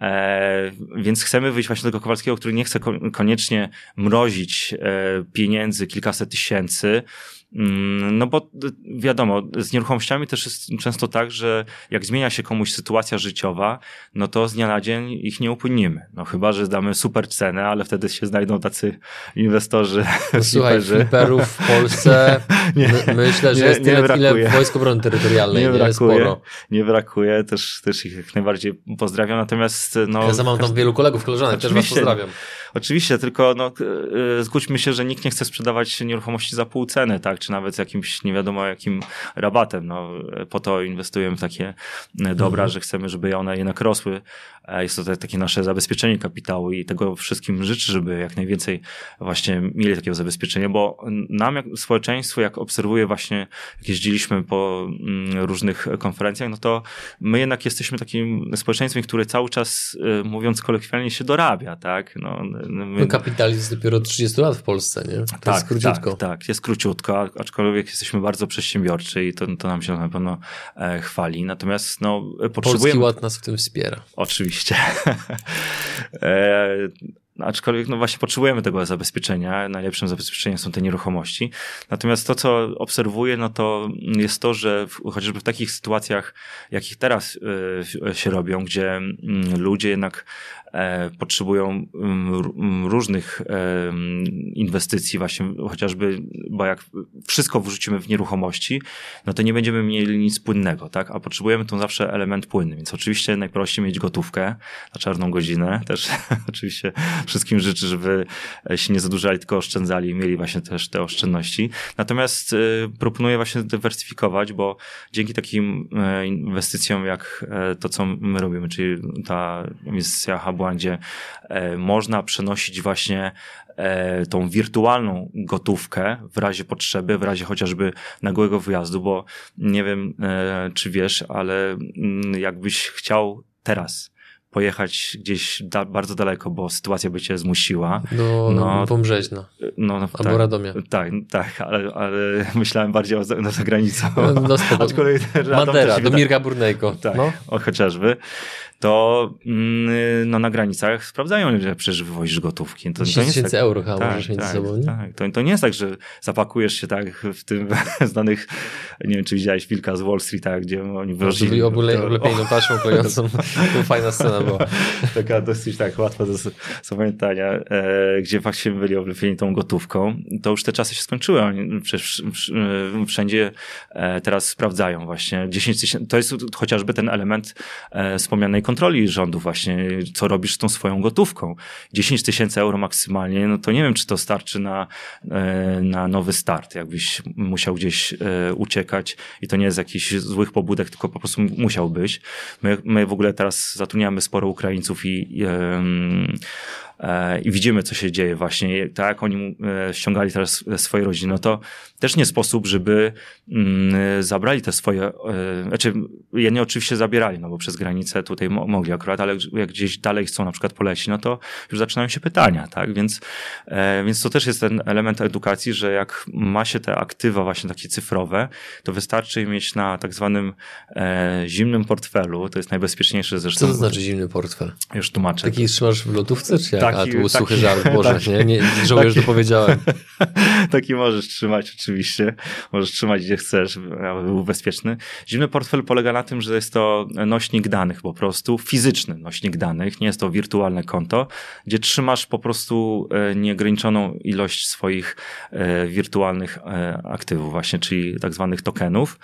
E, więc chcemy wyjść właśnie do tego Kowalskiego, który nie chce koniecznie mrozić e, pieniędzy kilkaset tysięcy, no bo wiadomo, z nieruchomościami też jest często tak, że jak zmienia się komuś sytuacja życiowa, no to z dnia na dzień ich nie upłyniemy. No chyba, że damy super cenę, ale wtedy się znajdą tacy inwestorzy. No, *laughs* słuchaj, fliperów w Polsce *laughs* nie, myślę, że nie, jest tyle, ile Wojsk Obrony Terytorialnej. Nie, nie brakuje, sporo. nie brakuje, też, też ich jak najbardziej pozdrawiam, natomiast no... Ja mam tam wielu kolegów, koleżanek, też was pozdrawiam. Oczywiście, tylko no, e, zgódźmy się, że nikt nie chce sprzedawać nieruchomości za pół ceny, tak? Czy nawet z jakimś nie wiadomo jakim rabatem. No, po to inwestujemy w takie e, dobra, mhm. że chcemy, żeby one jednak rosły. E, jest to takie nasze zabezpieczenie kapitału i tego wszystkim życzę, żeby jak najwięcej właśnie mieli takiego zabezpieczenia, bo nam, jak społeczeństwo, jak obserwuję właśnie, jak jeździliśmy po mm, różnych konferencjach, no to my jednak jesteśmy takim społeczeństwem, które cały czas, mówiąc kolokwialnie, się dorabia, tak? No, My... No kapitalizm jest dopiero 30 lat w Polsce, nie? To tak, jest króciutko. Tak, tak, jest króciutko, aczkolwiek jesteśmy bardzo przedsiębiorczy i to, to nam się na pewno e, chwali. Natomiast no, potrzebujemy... Polski Ład nas w tym wspiera. Oczywiście. *laughs* e, aczkolwiek no właśnie potrzebujemy tego zabezpieczenia. Najlepszym zabezpieczeniem są te nieruchomości. Natomiast to, co obserwuję, no to jest to, że chociażby w takich sytuacjach, jakich teraz y, się robią, gdzie y, ludzie jednak E, potrzebują mm, mm, różnych e, inwestycji właśnie, chociażby, bo jak wszystko wrzucimy w nieruchomości, no to nie będziemy mieli nic płynnego, tak? A potrzebujemy tu zawsze element płynny, więc oczywiście najprościej mieć gotówkę na czarną godzinę, też *laughs* oczywiście wszystkim życzę, żeby się nie zadłużali, tylko oszczędzali i mieli właśnie też te oszczędności. Natomiast proponuję właśnie dywersyfikować, bo dzięki takim inwestycjom jak to, co my robimy, czyli ta inwestycja Habłandzie, można przenosić właśnie e, tą wirtualną gotówkę w razie potrzeby, w razie chociażby nagłego wyjazdu, bo nie wiem, e, czy wiesz, ale mm, jakbyś chciał teraz pojechać gdzieś da, bardzo daleko, bo sytuacja by cię zmusiła. Do no, pomrzeć, no. no, no Albo tak, Radomia. Tak, tak, ale, ale *laughs* myślałem bardziej o, na zagranicę. No, no Aczkolwiek *laughs* Madera, do Mirka Burnejko. Tak, no. o, chociażby to mm, no, na granicach sprawdzają, że przecież wywozisz gotówki. To, 10 tysięcy tak, euro chyba tak, możesz mieć tak, ze sobą, nie? Tak. To, to nie jest tak, że zapakujesz się tak w tym *laughs* znanych, nie wiem, czy widziałeś Wilka z Wall Street, tak, gdzie oni wywozili... Byli oblepiejną taśmą klejącą. *laughs* to fajna scena była. *laughs* Taka dosyć tak łatwa do zapamiętania, e, gdzie faktycznie byli oblepieni tą gotówką. To już te czasy się skończyły. Oni przecież wszędzie e, teraz sprawdzają właśnie 10 tysięcy. To jest chociażby ten element e, wspomnianej kontroli rządu właśnie, co robisz z tą swoją gotówką. 10 tysięcy euro maksymalnie, no to nie wiem, czy to starczy na, e, na nowy start, jakbyś musiał gdzieś e, uciekać i to nie jest jakiś złych pobudek, tylko po prostu musiał być. My, my w ogóle teraz zatrudniamy sporo Ukraińców i, i i widzimy, co się dzieje właśnie, tak jak oni e, ściągali teraz swoje rodziny, no to też nie sposób, żeby mm, zabrali te swoje, e, znaczy jedni oczywiście zabierali, no bo przez granicę tutaj mogli akurat, ale jak gdzieś dalej chcą na przykład polecić, no to już zaczynają się pytania, tak, więc, więc to też jest ten element edukacji, że jak ma się te aktywa właśnie takie cyfrowe, to wystarczy mieć na tak zwanym zimnym portfelu, to jest najbezpieczniejsze zresztą. Co to znaczy zimny portfel? Już tłumaczę. Taki trzymasz w lotówce, czy jak? Taki, A, tu suchy żal, Boże, taki, nie, nie żałuję, że to powiedziałem. *laughs* taki możesz trzymać oczywiście, możesz trzymać gdzie chcesz, aby był bezpieczny. Zimny portfel polega na tym, że jest to nośnik danych po prostu, fizyczny nośnik danych, nie jest to wirtualne konto, gdzie trzymasz po prostu e, nieograniczoną ilość swoich e, wirtualnych e, aktywów właśnie, czyli tak zwanych tokenów.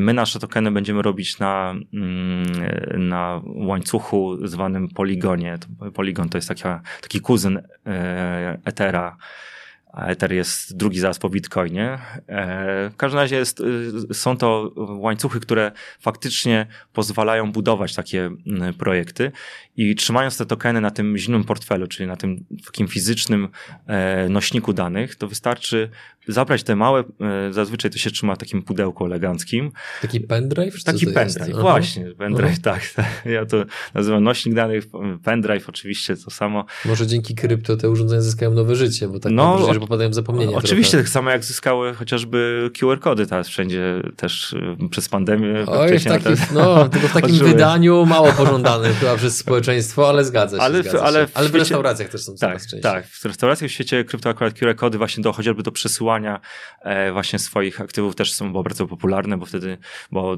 My nasze tokeny będziemy robić na, mm, na łańcuchu zwanym poligonie. Poligon to jest taka taki kuzyn e, Ethera, a Ether jest drugi zaraz po Bitcoinie. E, w każdym razie jest, y, są to łańcuchy, które faktycznie pozwalają budować takie projekty i trzymając te tokeny na tym zimnym portfelu, czyli na tym takim fizycznym e, nośniku danych, to wystarczy zabrać te małe, e, zazwyczaj to się trzyma w takim pudełku eleganckim. Taki pendrive? Taki pendrive, jest? właśnie, pendrive, tak, tak. *laughs* Ja to nazywam nośnik danych, pendrive oczywiście to samo. Może dzięki krypto te urządzenia zyskają nowe życie, bo tak no, że popadają w zapomnienie. Oczywiście, trochę. tak samo jak zyskały chociażby QR-kody teraz wszędzie też e, przez pandemię. Oj, w takim, no, tylko w takim wydaniu mało pożądane chyba przez *laughs* społeczeństwo, ale zgadza się. Ale, zgadza ale, się. ale w, świecie, restauracjach też są tak, coraz częściej. Tak, w restauracjach w świecie krypto akurat QR-kody właśnie do chociażby do przesyłania E, właśnie swoich aktywów też są bardzo popularne, bo wtedy, bo e,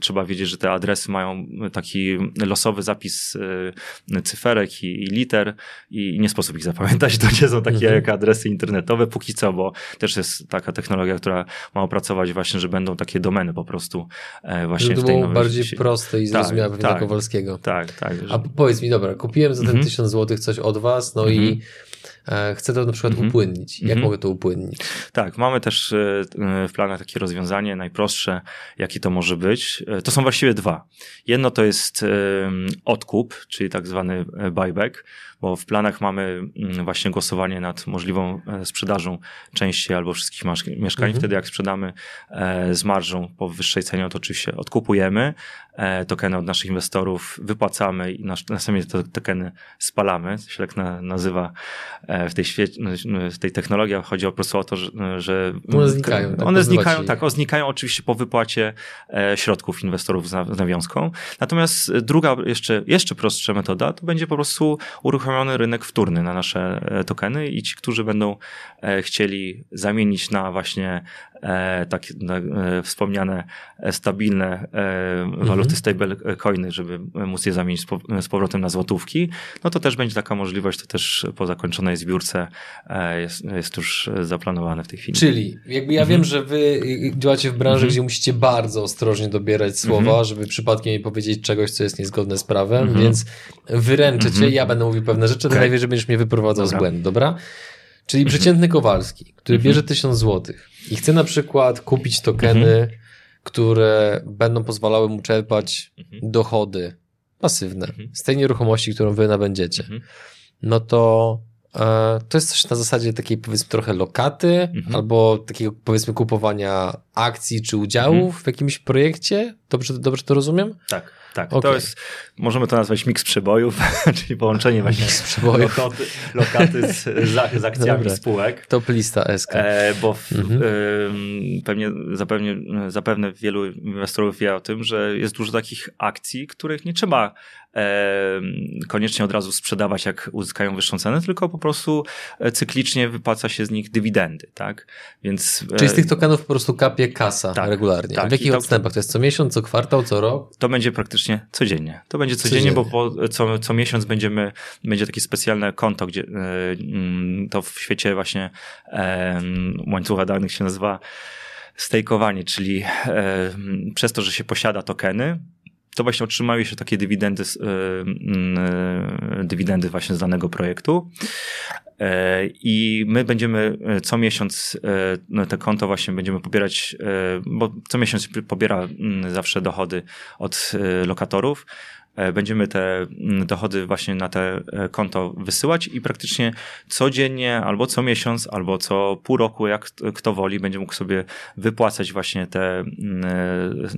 trzeba wiedzieć, że te adresy mają taki losowy zapis e, cyferek i, i liter i nie sposób ich zapamiętać. To nie są takie mhm. jak adresy internetowe póki co, bo też jest taka technologia, która ma opracować właśnie, że będą takie domeny po prostu właśnie Żeby w tej było bardziej proste i zrozumiałe tak, tak, Kowalskiego. Tak, tak. Że... A powiedz mi, dobra, kupiłem za ten tysiąc złotych coś od was, no i mhm. E, chcę to na przykład mm -hmm. upłynnić. Jak mm -hmm. mogę to upłynnić? Tak, mamy też e, w planach takie rozwiązanie, najprostsze, jakie to może być. E, to są właściwie dwa. Jedno to jest odkup, czyli tak zwany buyback, bo w planach mamy mm, właśnie głosowanie nad możliwą sprzedażą części albo wszystkich mieszkań. Mhm. Wtedy jak sprzedamy z marżą po wyższej cenie, to oczywiście odkupujemy tokeny od naszych inwestorów, wypłacamy i następnie te tokeny spalamy. To się tak nazywa E, w tej, świecie, w tej technologii chodzi po prostu o to, że, że one znikają. Tak, one znikają, tak, o, znikają oczywiście po wypłacie e, środków inwestorów z nawiązką. Natomiast druga, jeszcze, jeszcze prostsza metoda, to będzie po prostu uruchomiony rynek wtórny na nasze e, tokeny i ci, którzy będą chcieli zamienić na właśnie e, takie e, wspomniane stabilne e, waluty stablecoiny, żeby móc je zamienić z powrotem na złotówki, no to też będzie taka możliwość, to też po zakończonej zbiórce jest, jest już zaplanowane w tej chwili. Czyli jakby ja mhm. wiem, że wy działacie w branży, mhm. gdzie musicie bardzo ostrożnie dobierać słowa, mhm. żeby przypadkiem nie powiedzieć czegoś, co jest niezgodne z prawem, mhm. więc wyręczę cię, ja będę mówił pewne rzeczy, okay. najwyżej będziesz mnie wyprowadzał dobra. z błędu, dobra? Czyli mhm. przeciętny Kowalski, który mhm. bierze tysiąc złotych i chce na przykład kupić tokeny, mhm. które będą pozwalały mu czerpać dochody pasywne z tej nieruchomości, którą wy nabędziecie, no to e, to jest coś na zasadzie takiej powiedzmy trochę lokaty albo takiego powiedzmy kupowania akcji czy udziałów w jakimś projekcie. Dobrze, dobrze to rozumiem? Tak. Tak, okay. to jest, możemy to nazwać miks przebojów, *laughs* czyli połączenie właśnie przebojów. Lokaty, lokaty z, z, z akcjami spółek. Top lista SK. E, bo w, mhm. pewnie zapewne, zapewne wielu inwestorów wie o tym, że jest dużo takich akcji, których nie trzeba koniecznie od razu sprzedawać, jak uzyskają wyższą cenę, tylko po prostu e, cyklicznie wypłaca się z nich dywidendy, tak? Więc, Czyli z tych tokenów po prostu kapie kasa tak, regularnie. Tak, w jakich odstępach? To jest co miesiąc, co kwartał, co rok? To będzie praktycznie codziennie. To będzie codziennie, codziennie. bo po, co, co miesiąc będziemy, będzie takie specjalne konto, gdzie e, mm, to w świecie właśnie e, łańcucha danych się nazywa stejkowanie, czyli przez to, że się posiada tokeny, to właśnie otrzymały się takie dywidendy, yy, dywidendy właśnie z danego projektu. E, I my będziemy co miesiąc no te konto właśnie będziemy pobierać, bo co miesiąc pobiera zawsze dochody od lokatorów. E, będziemy te mm, dochody właśnie na te e, konto wysyłać i praktycznie codziennie, albo co miesiąc, albo co pół roku, jak kto woli, będzie mógł sobie wypłacać właśnie te, mm,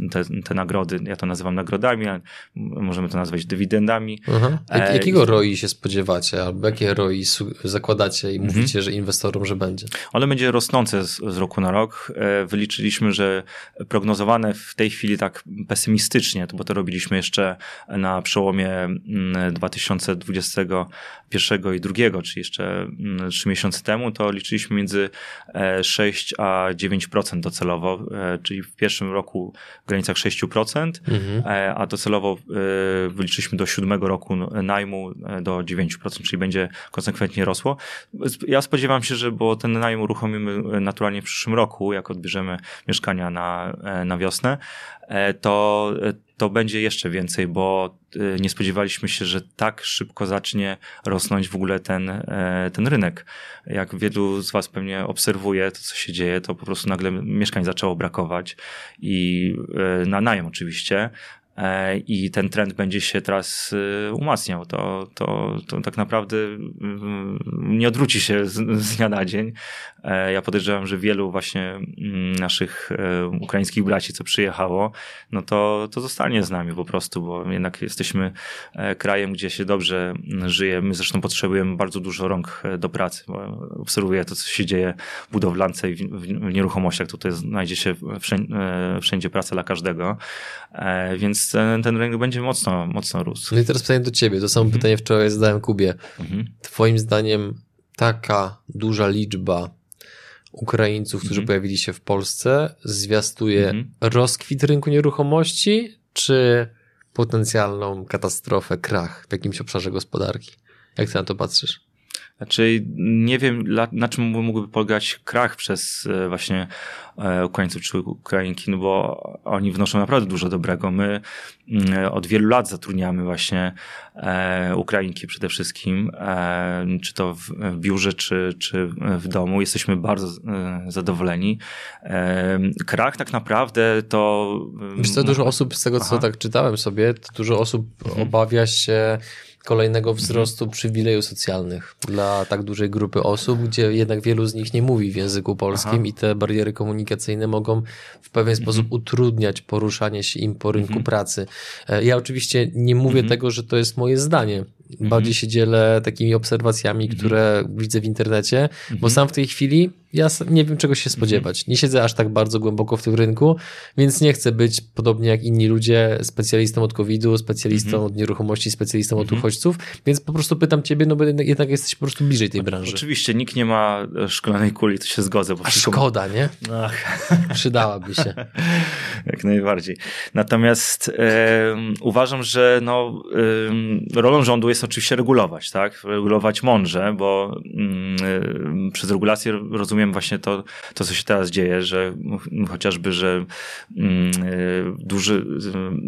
e, te, te nagrody. Ja to nazywam nagrodami, a możemy to nazwać dywidendami. Jak, jakiego ROI się spodziewacie, albo jakie ROI zakładacie i mhm. mówicie, że inwestorom, że będzie? One będzie rosnące z, z roku na rok. Wyliczyliśmy, że prognozowane w tej chwili tak pesymistycznie, bo to robiliśmy jeszcze na przełomie 2021 mm, i 2022, czyli jeszcze 3 mm, miesiące temu, to liczyliśmy między 6 e, a 9% docelowo, e, czyli w pierwszym roku w granicach 6%, mhm. E, a docelowo wyliczyliśmy do siódmego roku najmu do 9%, czyli będzie konsekwentnie rosło. Ja spodziewam się, że bo ten najem uruchomimy naturalnie w przyszłym roku, jak odbierzemy mieszkania na, na wiosnę, to, to będzie jeszcze więcej, bo y, nie spodziewaliśmy się, że tak szybko zacznie rosnąć w ogóle ten, e, ten rynek. Jak wielu z Was pewnie obserwuje to, co się dzieje, to po prostu nagle mieszkań zaczęło brakować i e, na najem oczywiście, i ten trend będzie się teraz e, umacniał, to, to, to tak naprawdę mm, nie odwróci się z, z dnia na dzień. E, ja podejrzewam, że wielu właśnie mm, naszych ukraińskich braci, co przyjechało, no to, to zostanie z nami po prostu, bo jednak jesteśmy krajem, gdzie się dobrze żyje. My zresztą potrzebujemy bardzo dużo rąk do pracy. Obserwuję to, co się dzieje w budowlance i w, w nieruchomościach. Tutaj znajdzie się wszędzie, wszędzie praca dla każdego. Więc ten, ten rynek będzie mocno, mocno rósł. No i teraz pytanie do ciebie, to samo mhm. pytanie wczoraj zadałem Kubie. Mhm. Twoim zdaniem taka duża liczba Ukraińców, którzy mhm. pojawili się w Polsce, zwiastuje mhm. rozkwit rynku nieruchomości, czy potencjalną katastrofę, krach w jakimś obszarze gospodarki? Jak ty na to patrzysz? Znaczy, nie wiem, na czym mógłby polegać krach przez e, właśnie e, Ukraińców czy Ukrainki, no bo oni wnoszą naprawdę dużo dobrego. My mm, od wielu lat zatrudniamy właśnie e, Ukrainki przede wszystkim, czy to w biurze, czy, czy w domu. Jesteśmy bardzo zadowoleni. Krach tak naprawdę to... Wiesz co, dużo osób, z tego co Aha. tak czytałem sobie, dużo osób mhm. obawia się kolejnego mhm. wzrostu przywileju socjalnych dla tak dużej grupy osób, gdzie jednak wielu z nich nie mówi w języku polskim Aha. i te bariery komunikacyjne mogą w pewien mhm. sposób utrudniać poruszanie się im po rynku mhm. pracy. E, ja oczywiście nie mówię tego, że to jest moje zdanie. Bardziej się dzielę takimi obserwacjami, które widzę w internecie, bo sam w tej chwili ja nie wiem czego się spodziewać. Nie siedzę aż tak bardzo głęboko w tym rynku, więc nie chcę być podobnie jak inni ludzie specjalistą od COVID-u, specjalistą mhm. od nieruchomości, specjalistą od mhm. uchodźców, więc po prostu pytam ciebie, no bo jednak jesteś po prostu bliżej tej branży. Oczywiście, nikt nie ma e, szklanej kuli, to się zgodzę. Bo A szkoda, nie? Ach. *laughs* Przydałaby się. *laughs* jak najbardziej. Natomiast e, uważam, że no, e, rolą rządu jest oczywiście regulować, tak? Regulować mądrze, bo e, przez regulację rozumiem właśnie to, to, co się teraz dzieje, że chociażby, że mm, duży,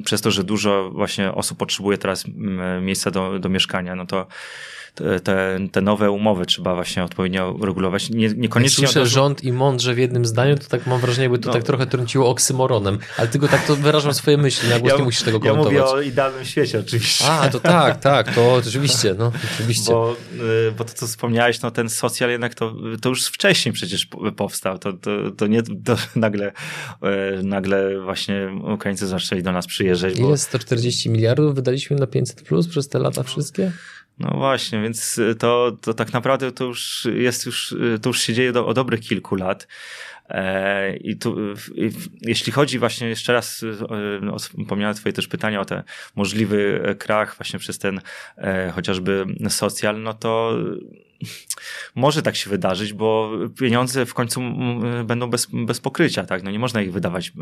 przez to, że dużo właśnie osób potrzebuje teraz miejsca do, do mieszkania, no to te, te nowe umowy trzeba właśnie odpowiednio regulować. Nie, niekoniecznie. Jak słyszę rząd i mądrze w jednym zdaniu, to tak mam wrażenie, jakby to no. tak trochę trąciło oksymoronem, ale tylko tak to wyrażam swoje myśli, na głos ja, nie musisz tego komentować. Ja mówię o idealnym świecie oczywiście. A, to tak, tak, to oczywiście, no oczywiście. Bo, y, bo to, co wspomniałeś, no ten socjal jednak to, to już wcześniej przecież powstał, to, to, to nie to nagle, y, nagle właśnie Ukraińcy zaczęli do nas przyjeżdżać. Ile? Bo... 140 miliardów wydaliśmy na 500 plus przez te lata wszystkie? No właśnie, więc to, to tak naprawdę to już jest już, to już się dzieje do, o dobrych kilku lat. E, I tu, jeśli chodzi właśnie jeszcze raz, no, wspomniałem twoje też pytania o ten możliwy krach właśnie przez ten e, chociażby socjal, no to może tak się wydarzyć, bo pieniądze w końcu będą bez, bez pokrycia, tak? No nie można ich wydawać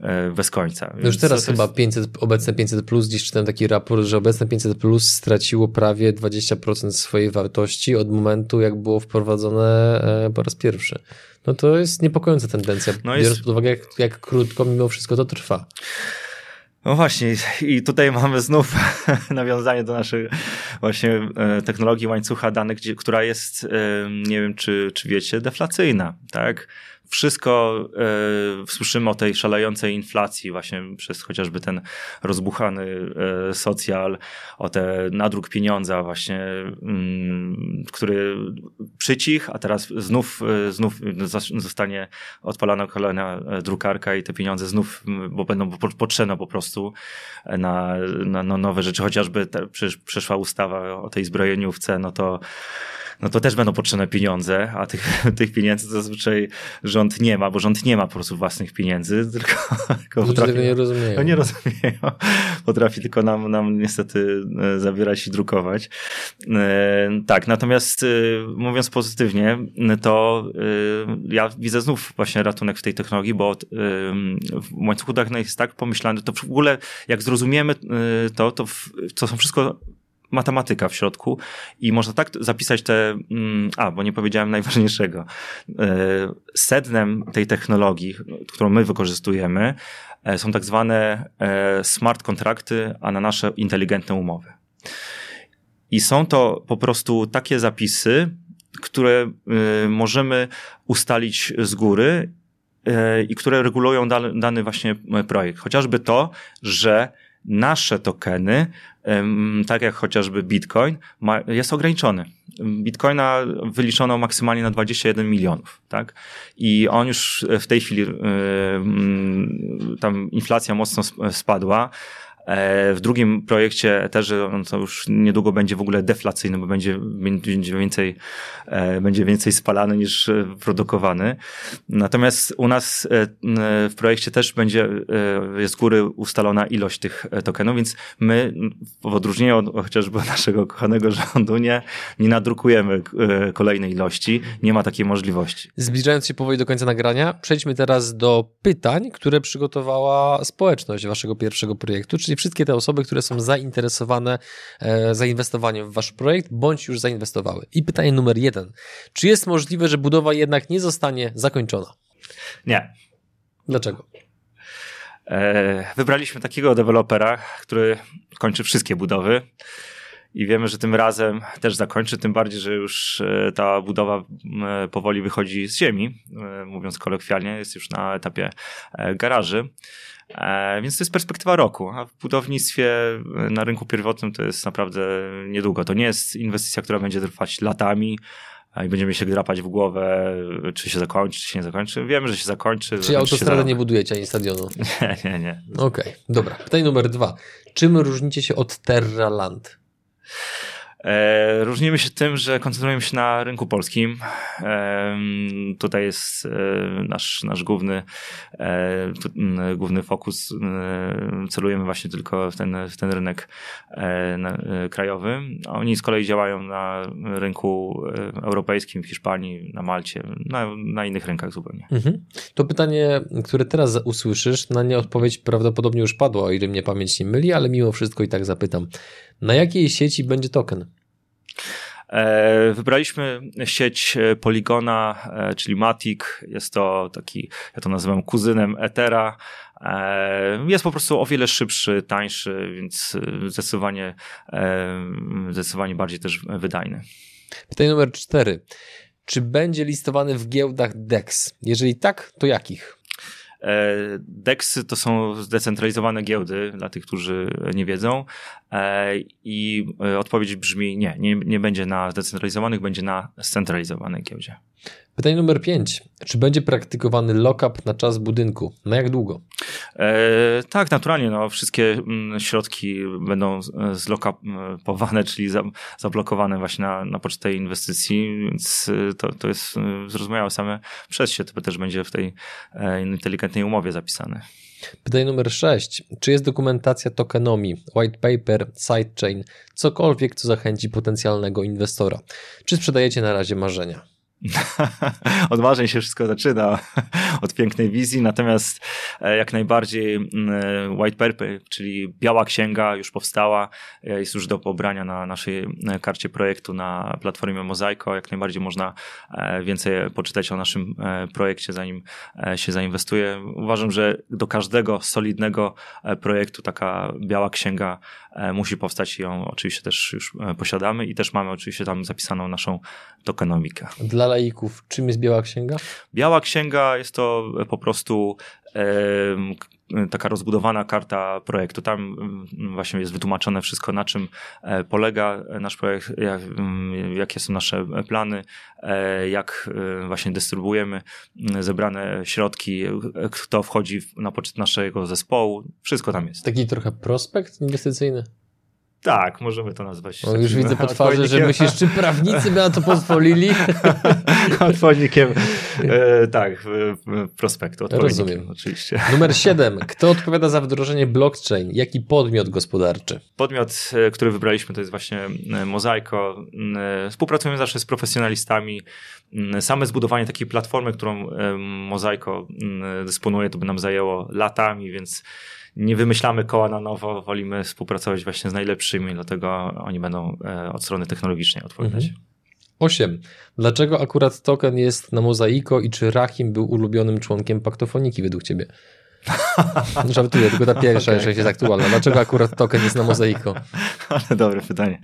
e, bez końca. No już teraz chyba 500, obecne 500 plus, gdzieś czytałem taki raport, że obecne 500 plus straciło prawie 20% swojej wartości od momentu, jak było wprowadzone po raz pierwszy no to jest niepokojąca tendencja, no biorąc jest... pod uwagę, jak, jak krótko mimo wszystko to trwa. No właśnie, i tutaj mamy znów *laughs* nawiązanie do naszej właśnie e, technologii łańcucha danych, która jest, e, nie wiem czy, czy wiecie, deflacyjna, tak? Wszystko e, słyszymy o tej szalejącej inflacji właśnie przez chociażby ten rozbuchany e, socjal, o te nadruk pieniądza właśnie, mm, który przycich, a teraz znów, e, znów zostanie odpalana kolejna e, drukarka i te pieniądze znów, bo będą potrzebne po prostu na, na, na nowe rzeczy, chociażby te, przeszła ustawa o tej zbrojeniówce, no to no to też będą potrzebne pieniądze, a tych, *laughs* tych pieniędzy zazwyczaj rząd nie ma, bo rząd nie ma po prostu własnych pieniędzy, *laughs* tylko, tylko potrafi, nie rozumieją. No nie rozumieją. *laughs* Potrafi tylko nam, nam niestety e, zabierać i drukować. E, tak, natomiast e, mówiąc pozytywnie, to ja widzę znów właśnie ratunek w tej technologii, bo w łańcuchu danych jest tak pomyślane, to w ogóle jak zrozumiemy to, to, to są wszystko matematyka w środku i można tak zapisać te, mm, a, bo nie powiedziałem najważniejszego. E, sednem tej technologii, którą my wykorzystujemy, e, są tak zwane e, smart kontrakty, a na nasze inteligentne umowy. I są to po prostu takie zapisy, które możemy ustalić z góry i które regulują dany, dany właśnie projekt. Chociażby to, że nasze tokeny, tak jak chociażby Bitcoin, jest ograniczony. Bitcoina wyliczono maksymalnie na 21 milionów, tak? I on już w tej chwili, tam inflacja mocno spadła, w drugim projekcie Etherze on to już niedługo będzie w ogóle deflacyjny, bo będzie, będzie więcej, e, będzie więcej spalany niż e, produkowany. Natomiast u nas w projekcie też będzie, jest góry ustalona ilość tych tokenów, więc my w odróżnieniu od chociażby naszego kochanego rządu nie, nie nadrukujemy kolejnej ilości. Nie ma takiej możliwości. Zbliżając się powoli do końca nagrania, przejdźmy teraz do pytań, które przygotowała społeczność waszego pierwszego projektu, czyli wszystkie te osoby, które są zainteresowane e, zainwestowaniem w wasz projekt, bądź już zainwestowały. I pytanie numer jeden. Czy jest możliwe, że budowa jednak nie zostanie zakończona? Nie. Dlaczego? E, wybraliśmy takiego dewelopera, który kończy wszystkie budowy i wiemy, że tym razem też zakończy, tym bardziej, że już e, ta budowa powoli wychodzi z ziemi, mówiąc kolokwialnie, jest już na etapie garaży. E, więc to jest perspektywa roku, a w budownictwie e, na rynku pierwotnym to jest naprawdę niedługo. To nie jest inwestycja, która będzie trwać latami, i będziemy się drapać w głowę, czy się zakończy, czy się nie zakończy. Wiemy, że się zakończy. Czyli autostradę nie budujecie ani stadionu? *laughs* Nie, nie, nie. Okej, okay, dobra. Pytanie numer dwa. Czym różnicie się od Terra Land? E, różnimy się tym, że koncentrujemy się na rynku polskim. Tutaj jest e, nasz, nasz główny, e, główny fokus. Celujemy właśnie tylko w ten, w ten rynek krajowy. Oni z kolei działają na rynku europejskim, w Hiszpanii, na Malcie, na, na innych rynkach zupełnie. Mhm. To pytanie, które teraz usłyszysz, na nie odpowiedź prawdopodobnie już padła, o ile mnie pamięć nie myli, ale mimo wszystko i tak zapytam. Na jakiej sieci będzie token? E, wybraliśmy sieć e, Polygona, e, czyli Matic. Jest to taki, ja to nazywam kuzynem Ethera. Jest po prostu o wiele szybszy, tańszy, więc zdecydowanie, zdecydowanie bardziej też wydajny. Pytanie numer cztery. Czy będzie listowany w giełdach DEX? Jeżeli tak, to jakich? E, DEXy to są zdecentralizowane giełdy, dla tych, którzy nie wiedzą. E, I e, odpowiedź brzmi nie, nie, nie będzie na zdecentralizowanych, będzie na scentralizowanej giełdzie. Pytanie numer 5. Czy będzie praktykowany lock-up na czas budynku? Na jak długo? E, tak, naturalnie. No, wszystkie mm, środki będą zlokapowane, *laughs* czyli zablokowane właśnie na, na tej inwestycji, więc e, to, to jest e, zrozumiałe same przez się. To też będzie w tej inteligentnej umowie zapisane. Pytanie numer 6. Czy jest dokumentacja tokenomii, white paper, sidechain, cokolwiek, co zachęci potencjalnego inwestora? Czy sprzedajecie na razie marzenia? *laughs* od marzeń się wszystko zaczyna, *laughs* od pięknej wizji, natomiast e, jak najbardziej mm, e, White Paper, czyli biała księga już powstała, e, jest już do pobrania na naszej karcie projektu na platformie Mozaiko. Jak najbardziej można więcej poczytać o naszym projekcie, zanim się zainwestuje. Uważam, że do każdego solidnego projektu taka biała księga musi powstać i ją oczywiście też już posiadamy i też mamy oczywiście tam zapisaną naszą tokenomikę. Dla laików, czym jest Biała Księga? Biała Księga jest to po prostu taka rozbudowana karta projektu. Tam mm, właśnie jest wytłumaczone wszystko, na czym e, polega nasz projekt, jak, mm, jakie są nasze plany, e, jak e, właśnie dystrybuujemy mm, zebrane środki, kto wchodzi na poczet naszego zespołu. Wszystko tam jest. Taki trochę prospekt inwestycyjny? Tak, możemy to nazwać. O, już widzę po twarzy, że myślisz, czy prawnicy by na to pozwolili? *laughs* odpowiednikiem, e, tak, prospektu. Rozumiem. Oczywiście. Numer 7. Kto odpowiada za wdrożenie blockchain? Jaki podmiot gospodarczy? Podmiot, e, który wybraliśmy, to jest właśnie e, Mozaiko. E, współpracujemy zawsze z profesjonalistami. Same zbudowanie takiej platformy, którą Mozaiko dysponuje, to by nam zajęło latami, więc nie wymyślamy koła na nowo, wolimy współpracować właśnie z najlepszymi, dlatego oni będą e, od strony technologicznej odpowiadać. Mhm. 8. Dlaczego akurat token jest na mozaiko i czy Rahim był ulubionym członkiem paktofoniki według ciebie? *laughs* Żartuję, tylko ta pierwsza okay. jest aktualna. Dlaczego akurat token jest na mozaiko? *laughs* Ale dobre pytanie.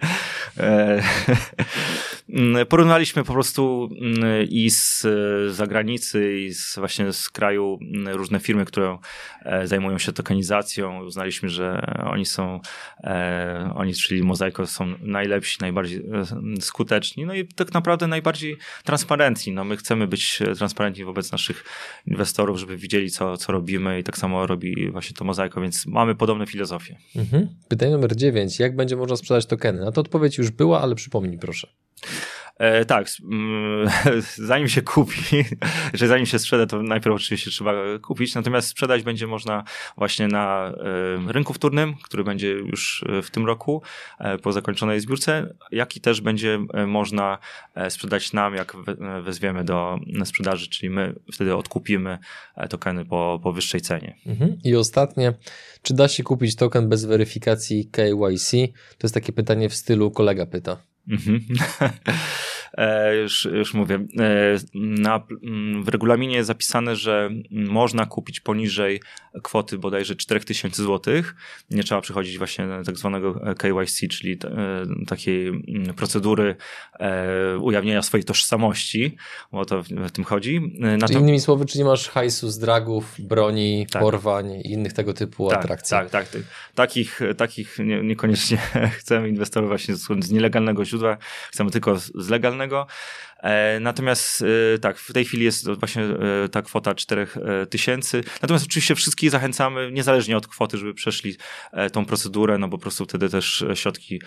E, Mm, porównaliśmy po prostu mm, i z zagranicy, i z właśnie z kraju mm, różne firmy, które e, zajmują się tokenizacją. Uznaliśmy, że oni są, e, oni, czyli Mozaiko, są najlepsi, najbardziej e, skuteczni, no i tak naprawdę najbardziej transparentni. No my chcemy być transparentni wobec naszych inwestorów, żeby widzieli, co, co robimy i tak samo robi właśnie to Mozaiko, więc mamy podobne filozofie. Mhm. Pytanie numer 9. Jak będzie można sprzedać tokeny? Na to odpowiedź już była, ale przypomnij proszę. E, tak, mm, *laughs* zanim się kupi, *laughs* że zanim się sprzeda, to najpierw oczywiście trzeba kupić, natomiast sprzedać będzie można właśnie na e, rynku wtórnym, który będzie już e, w tym roku e, po zakończonej zbiórce, jak i też będzie e, można e, sprzedać nam, jak wezwiemy do sprzedaży, czyli my wtedy odkupimy tokeny po, po wyższej cenie. Mhm. I ostatnie, czy da się kupić token bez weryfikacji KYC? To jest takie pytanie w stylu kolega pyta. Mhm. *laughs* E, już, już mówię. E, na, w regulaminie jest zapisane, że można kupić poniżej kwoty bodajże 4000 zł. Nie trzeba przechodzić właśnie tak zwanego KYC, czyli e, takiej procedury ujawnienia swojej tożsamości, bo to w tym chodzi. Na to... Innymi słowy, czy nie masz hajsu z dragów, broni, tak. porwań i innych tego typu tak, atrakcji? Tak, tak. Takich, takich nie, niekoniecznie *laughs* chcemy inwestorować z, z nielegalnego źródła, chcemy tylko z legalnego samego. Natomiast tak, w tej chwili jest właśnie ta kwota 4000. Natomiast oczywiście wszystkich zachęcamy, niezależnie od kwoty, żeby przeszli tą procedurę, no bo po prostu wtedy też środki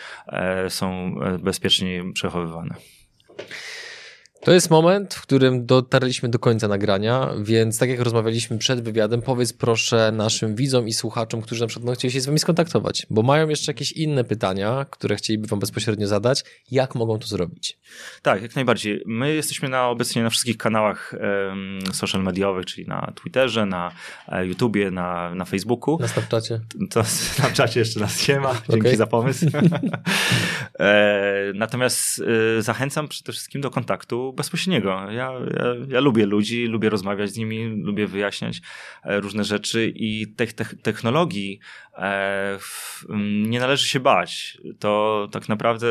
są bezpiecznie przechowywane. To jest moment, w którym dotarliśmy do końca nagrania, więc tak jak rozmawialiśmy przed wywiadem, powiedz proszę naszym widzom i słuchaczom, którzy na przykład no, chcieli się z wami skontaktować, bo mają jeszcze jakieś inne pytania, które chcieliby wam bezpośrednio zadać. Jak mogą to zrobić? Tak, jak najbardziej. My jesteśmy na, obecnie na wszystkich kanałach um, social mediowych, czyli na Twitterze, na e, YouTubie, na, na Facebooku. Na Snapchacie? To na *laughs* Snapchacie jeszcze nas nie ma. Dzięki okay. za pomysł. *laughs* e, natomiast e, zachęcam przede wszystkim do kontaktu bezpośredniego. Ja, ja, ja, lubię ludzi, lubię rozmawiać z nimi, lubię wyjaśniać e, różne rzeczy i tych te technologii e, nie należy się bać. To tak naprawdę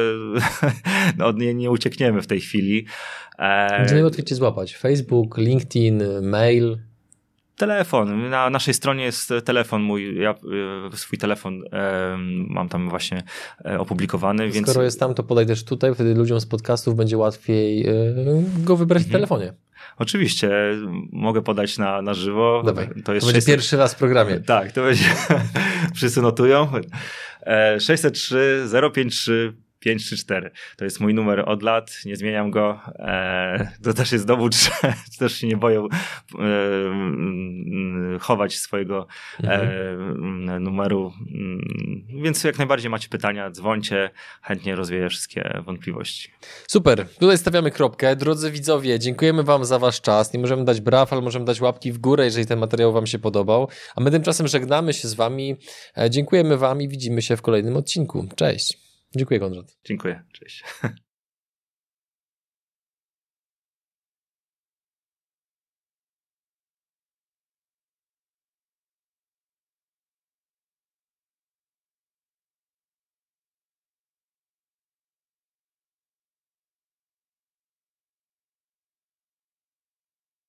*laughs* no, od niej nie uciekniemy w tej chwili. E, Gdzie najłatwiej cię złapać? Facebook, LinkedIn, mail? Telefon. Na naszej stronie jest telefon mój. Ja e, swój telefon e, mam tam właśnie e, opublikowany. Skoro więc... jest tam, to podaj też tutaj, wtedy ludziom z podcastów będzie łatwiej go wybrać w mhm. telefonie. Oczywiście, mogę podać na, na żywo. Dawaj, to, jest to będzie 600... pierwszy raz w programie. *laughs* Tak, to będzie. *laughs* Wszyscy notują. 603 053 534. To jest mój numer od lat, nie zmieniam go. E, to też jest dowód, *laughs* że też się nie boję e, chować swojego e, mhm. numeru. Więc jak najbardziej macie pytania, dzwońcie, chętnie rozwieję wszystkie wątpliwości. Super, tutaj stawiamy kropkę. Drodzy widzowie, dziękujemy Wam za Wasz czas. Nie możemy dać braw, ale możemy dać łapki w górę, jeżeli ten materiał Wam się podobał. A my tymczasem żegnamy się z Wami. Dziękujemy Wam i widzimy się w kolejnym odcinku. Cześć. Dziękuję, Konrad. Dziękuję. Cześć. *laughs*